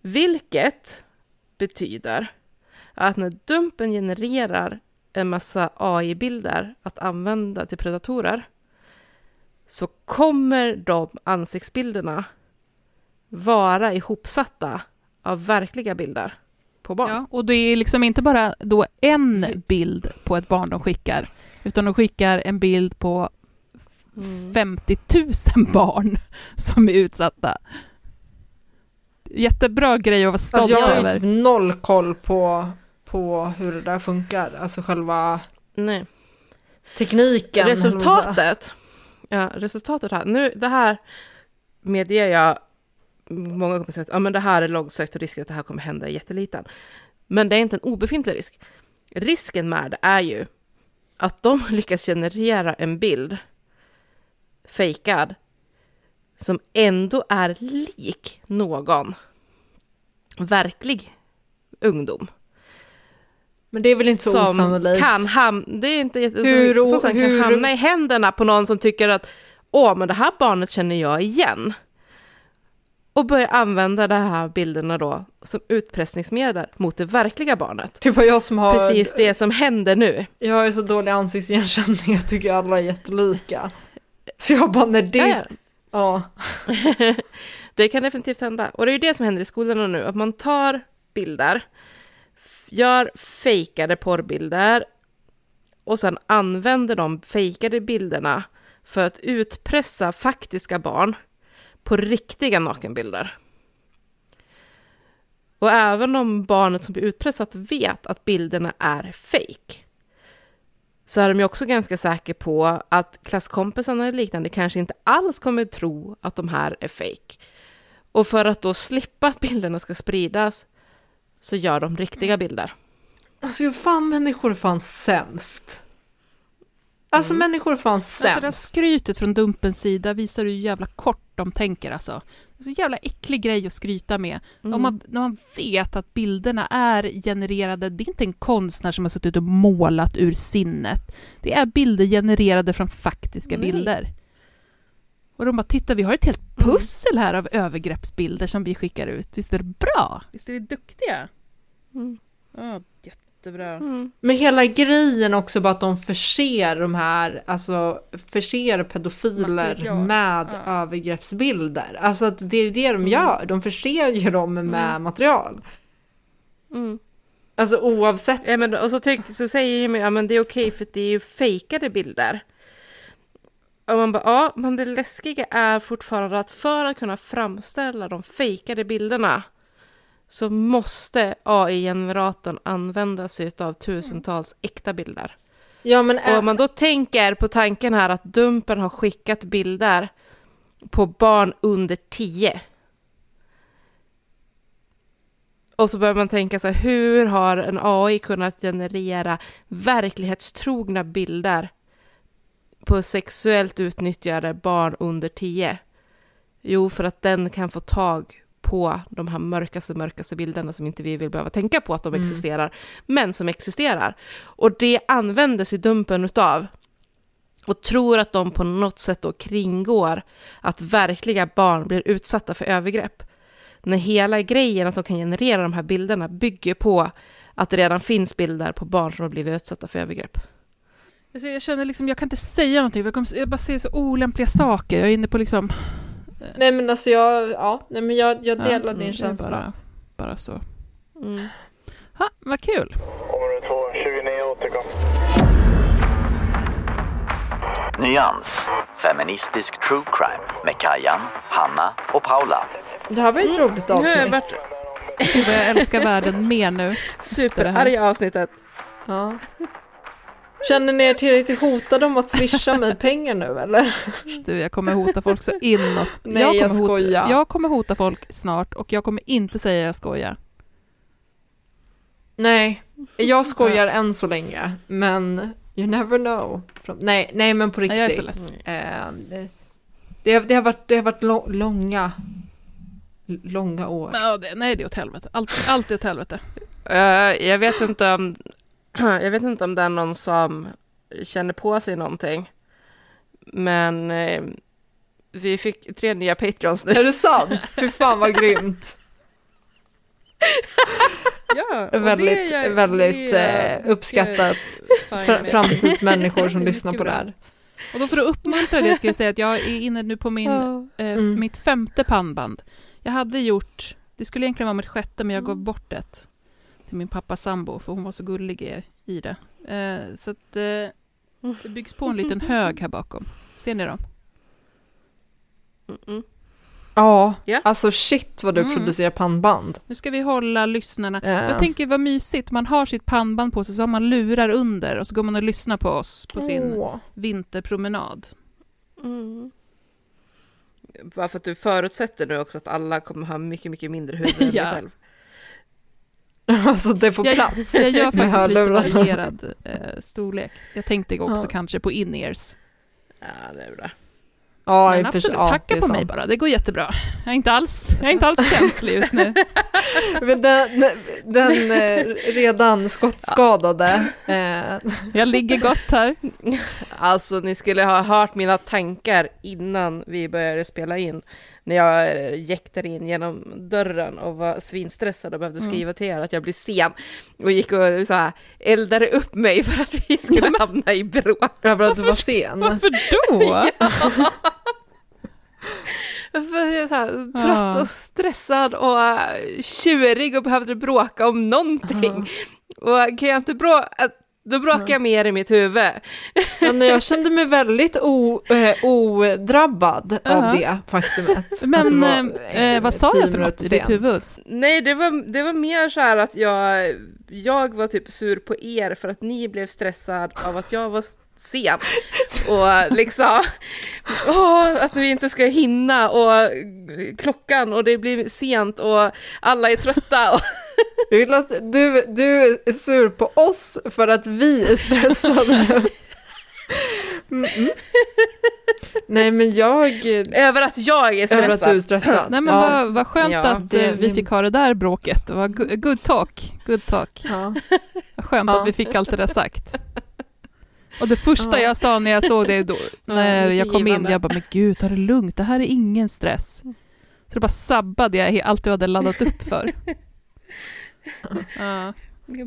Vilket betyder att när Dumpen genererar en massa AI-bilder att använda till predatorer så kommer de ansiktsbilderna vara ihopsatta av verkliga bilder på barn. Ja, och det är liksom inte bara då en bild på ett barn de skickar, utan de skickar en bild på Mm. 50 000 barn som är utsatta. Jättebra grej att vara stolt Alltså jag har ju över. typ noll koll på, på hur det där funkar. Alltså själva Nej. tekniken. Resultatet, ja, resultatet här, nu det här medger jag, många kommer säga att ja, men det här är långsökt och risken att det här kommer hända är jätteliten. Men det är inte en obefintlig risk. Risken med det är ju att de lyckas generera en bild, fejkad, som ändå är lik någon verklig ungdom Men det är väl inte så som osannolikt? kan hamna, det är inte Hur som sen hur- kan hamna i händerna på någon som tycker att åh, men det här barnet känner jag igen. Och börja använda de här bilderna då som utpressningsmedel mot det verkliga barnet. Det var jag som har... Precis det som händer nu. Jag har ju så dålig ansiktsigenkänning, jag tycker alla är jättelika. Så jag bara, när det... Ja, Ja. Det kan definitivt hända. Och det är ju det som händer i skolorna nu, att man tar bilder, gör fejkade porrbilder och sen använder de fejkade bilderna för att utpressa faktiska barn på riktiga nakenbilder. Och även om barnet som blir utpressat vet att bilderna är fejk så är de ju också ganska säkra på att klasskompisarna eller liknande kanske inte alls kommer tro att de här är fejk. Och för att då slippa att bilderna ska spridas så gör de riktiga bilder. Alltså fan, människor är fan sämst. Alltså människor är fan Alltså det här sämst. skrytet från Dumpens sida visar hur jävla kort de tänker alltså. Det är så jävla äcklig grej att skryta med. Mm. Om man, när man vet att bilderna är genererade, det är inte en konstnär som har suttit och målat ur sinnet. Det är bilder genererade från faktiska Nej. bilder. Och de bara, titta vi har ett helt pussel här av övergreppsbilder som vi skickar ut. Visst är det bra? Visst är vi duktiga? Mm. Ja, jättebra. Mm. Men hela grejen också bara att de förser de här, alltså förser pedofiler Material. med Ja. övergreppsbilder. Alltså att det är ju det de gör, de förser ju dem med material. Mm. Alltså oavsett, Ja, men, och så, tyck, så säger Jimmy, ja men det är okej för det är ju fejkade bilder. Och man bara, ja, men det läskiga är fortfarande att för att kunna framställa de fejkade bilderna så måste AI-generatorn använda sig av tusentals äkta bilder. Ja, men Och om man då tänker på tanken här att Dumpen har skickat bilder på barn under 10. Och så börjar man tänka så här, hur har en AI kunnat generera verklighetstrogna bilder på sexuellt utnyttjade barn under 10? Jo, för att den kan få tag på de här mörkaste, mörkaste bilderna som inte vi vill behöva tänka på att de Mm. existerar, men som existerar. Och det använder sig Dumpen utav och tror att de på något sätt då kringgår att verkliga barn blir utsatta för övergrepp. När hela grejen att de kan generera de här bilderna bygger på att det redan finns bilder på barn som har blivit utsatta för övergrepp. Alltså, jag känner liksom, jag kan inte säga någonting, jag, kommer, jag bara säger så olämpliga saker. Jag är inne på liksom... Nej men alltså jag, ja, nej men jag, jag Ja, delar mm, din känsla. Bara, bara så. Mm. Ha, vad kul! Område 229 återkom. Nyans. Feministisk true crime med Kajan, Hanna och Paula. Det här var ju ett roligt Nu har jag avsnitt. varit jag älskar världen mer nu. superarga avsnittet. Ja. Känner ni er tillräckligt hotade om att swisha mig pengar nu eller? Du, jag kommer hota folk så inåt. Nej, jag, jag kommer skojar. hota, jag kommer hota folk snart och jag kommer inte säga jag skojar. Nej, jag skojar än så länge, men you never know. Nej, nej men på Nej, riktigt. jag är så ledsen. Eh, det, det, har, det har varit, det har varit lo- långa, långa år. Ja, det, nej, det är åt helvete. Allt, allt är åt helvete. Eh, jag vet inte om jag vet inte om det är någon som känner på sig någonting. Men eh, vi fick tre nya Patreons nu. Är det sant? Fy fan vad grymt. Ja, och väldigt det är jag- väldigt det eh, uppskattat. framtidsmänniskor som Det lyssnar på det bra. här. Och då för att uppmuntra det ska jag säga att jag är inne nu på min, eh, Mm. mitt femte pannband. Jag hade gjort, det skulle egentligen vara mitt sjätte men jag gav bort ett till min pappa sambo för hon var så gullig i, i det. Eh, så att eh, det byggs på en liten hög här bakom. Ser ni dem? Mm-mm. Ja, Ja. alltså shit vad du Mm. producerar pannband. Nu ska vi hålla lyssnarna. Ja. Jag tänker vad mysigt, man har sitt pannband på sig så har man lurar under och så går man och lyssnar på oss på sin vinterpromenad. Mm. Bara för att du förutsätter nu också att alla kommer ha mycket, mycket mindre huvud än dig Ja. själv. Alltså det Jag, plats. jag gör faktiskt lite varierad eh, storlek. Jag tänkte också Ja. kanske på in-ears. Ja, det är bra. Ja, Men absolut, ja, hacka på mig sant. bara, det går jättebra. Jag är inte alls, jag är inte alls känslig just nu. Men den, den eh, redan skottskadade. Eh, Jag ligger gott här. Alltså, ni skulle ha hört mina tankar innan vi började spela in. När jag eh, jäktade in genom dörren och var svinstressad och behövde Mm. skriva till er att jag blir sen. Och gick och så här, eldade upp mig för att vi skulle hamna i bråk. över att du var sen. Varför då? För jag är så här, Ja. trött och stressad och eh, tjurig och behövde bråka om någonting. Och kan jag inte bråka, då bråkar jag mer i mitt huvud. Ja, nej, jag kände mig väldigt o, eh, odrabbad Ja. av det faktumet. Men det var, eh, vad sa jag för något i ditt huvud? Nej, det var, det var mer så här att jag, jag var typ sur på er för att ni blev stressad av att jag var sen. Och liksom, åh, att vi inte ska hinna och klockan och det blir sent och alla är trötta. Och, Jag vill att du, du är sur på oss för att vi är stressade. Mm -mm. Nej men jag, över att jag är över att du är stressad. stressad. Nej men ja. vad, vad skönt Ja, att det- eh, vi fick ha det där bråket. Det var good, talk. Good talk. Ja. Vad skönt Ja. att vi fick allt det där sagt. Och det första Ja. jag sa när jag såg det då, när jag kom in, jag bara, men gud, ta det lugnt, det här är ingen stress. Så då bara sabbade jag allt du hade laddat upp för. Ja.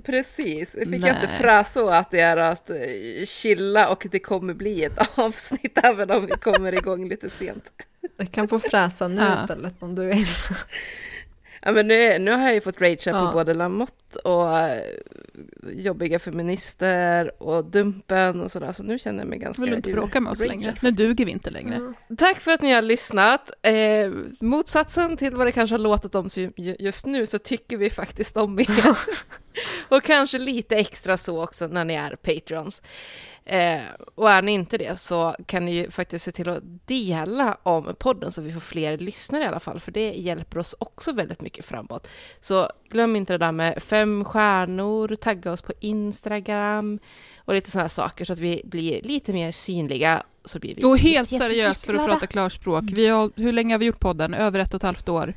Precis, fick Nej. jag inte fräsa att det är att eh, chilla och det kommer bli ett avsnitt även om vi kommer igång lite sent. Jag kan få fräsa nu Ja. istället om du vill. Ja, men nu, nu har jag ju fått ragea Ja. på både Lamotte och eh, jobbiga feminister och Dumpen och sådär, så nu känner jag mig ganska Vill du inte bråka med oss ragead längre? Nu duger vi inte längre. Tack för att ni har lyssnat. Eh, motsatsen till vad det kanske har låtit om ju- just nu så tycker vi faktiskt om er. och kanske lite extra så också när ni är Patreons. Eh, och är ni inte det så kan ni ju faktiskt se till att dela om podden så vi får fler lyssnare i alla fall, för det hjälper oss också väldigt mycket framåt. Så glöm inte det där med fem stjärnor, tagga oss på Instagram och lite sådana saker så att vi blir lite mer synliga. Så blir vi Och helt seriöst för att prata klarspråk. Vi har, hur länge har vi gjort podden? Över ett och ett halvt år.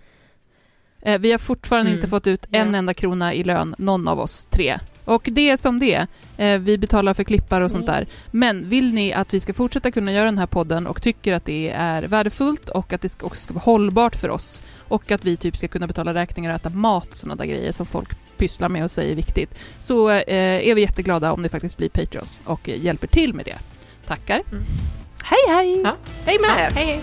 Eh, vi har fortfarande Mm. inte fått ut en enda krona i lön, någon av oss tre. Och det är som det eh, Vi betalar för klippar och sånt Mm. där. Men vill ni att vi ska fortsätta kunna göra den här podden och tycker att det är värdefullt och att det också ska vara hållbart för oss och att vi typ ska kunna betala räkningar och äta mat sådana där grejer som folk pysslar med och säger är viktigt, så eh, är vi jätteglada om det faktiskt blir Patreons och hjälper till med det. Tackar. Mm. Hej hej! Ja. Hej med er! Hej, hej.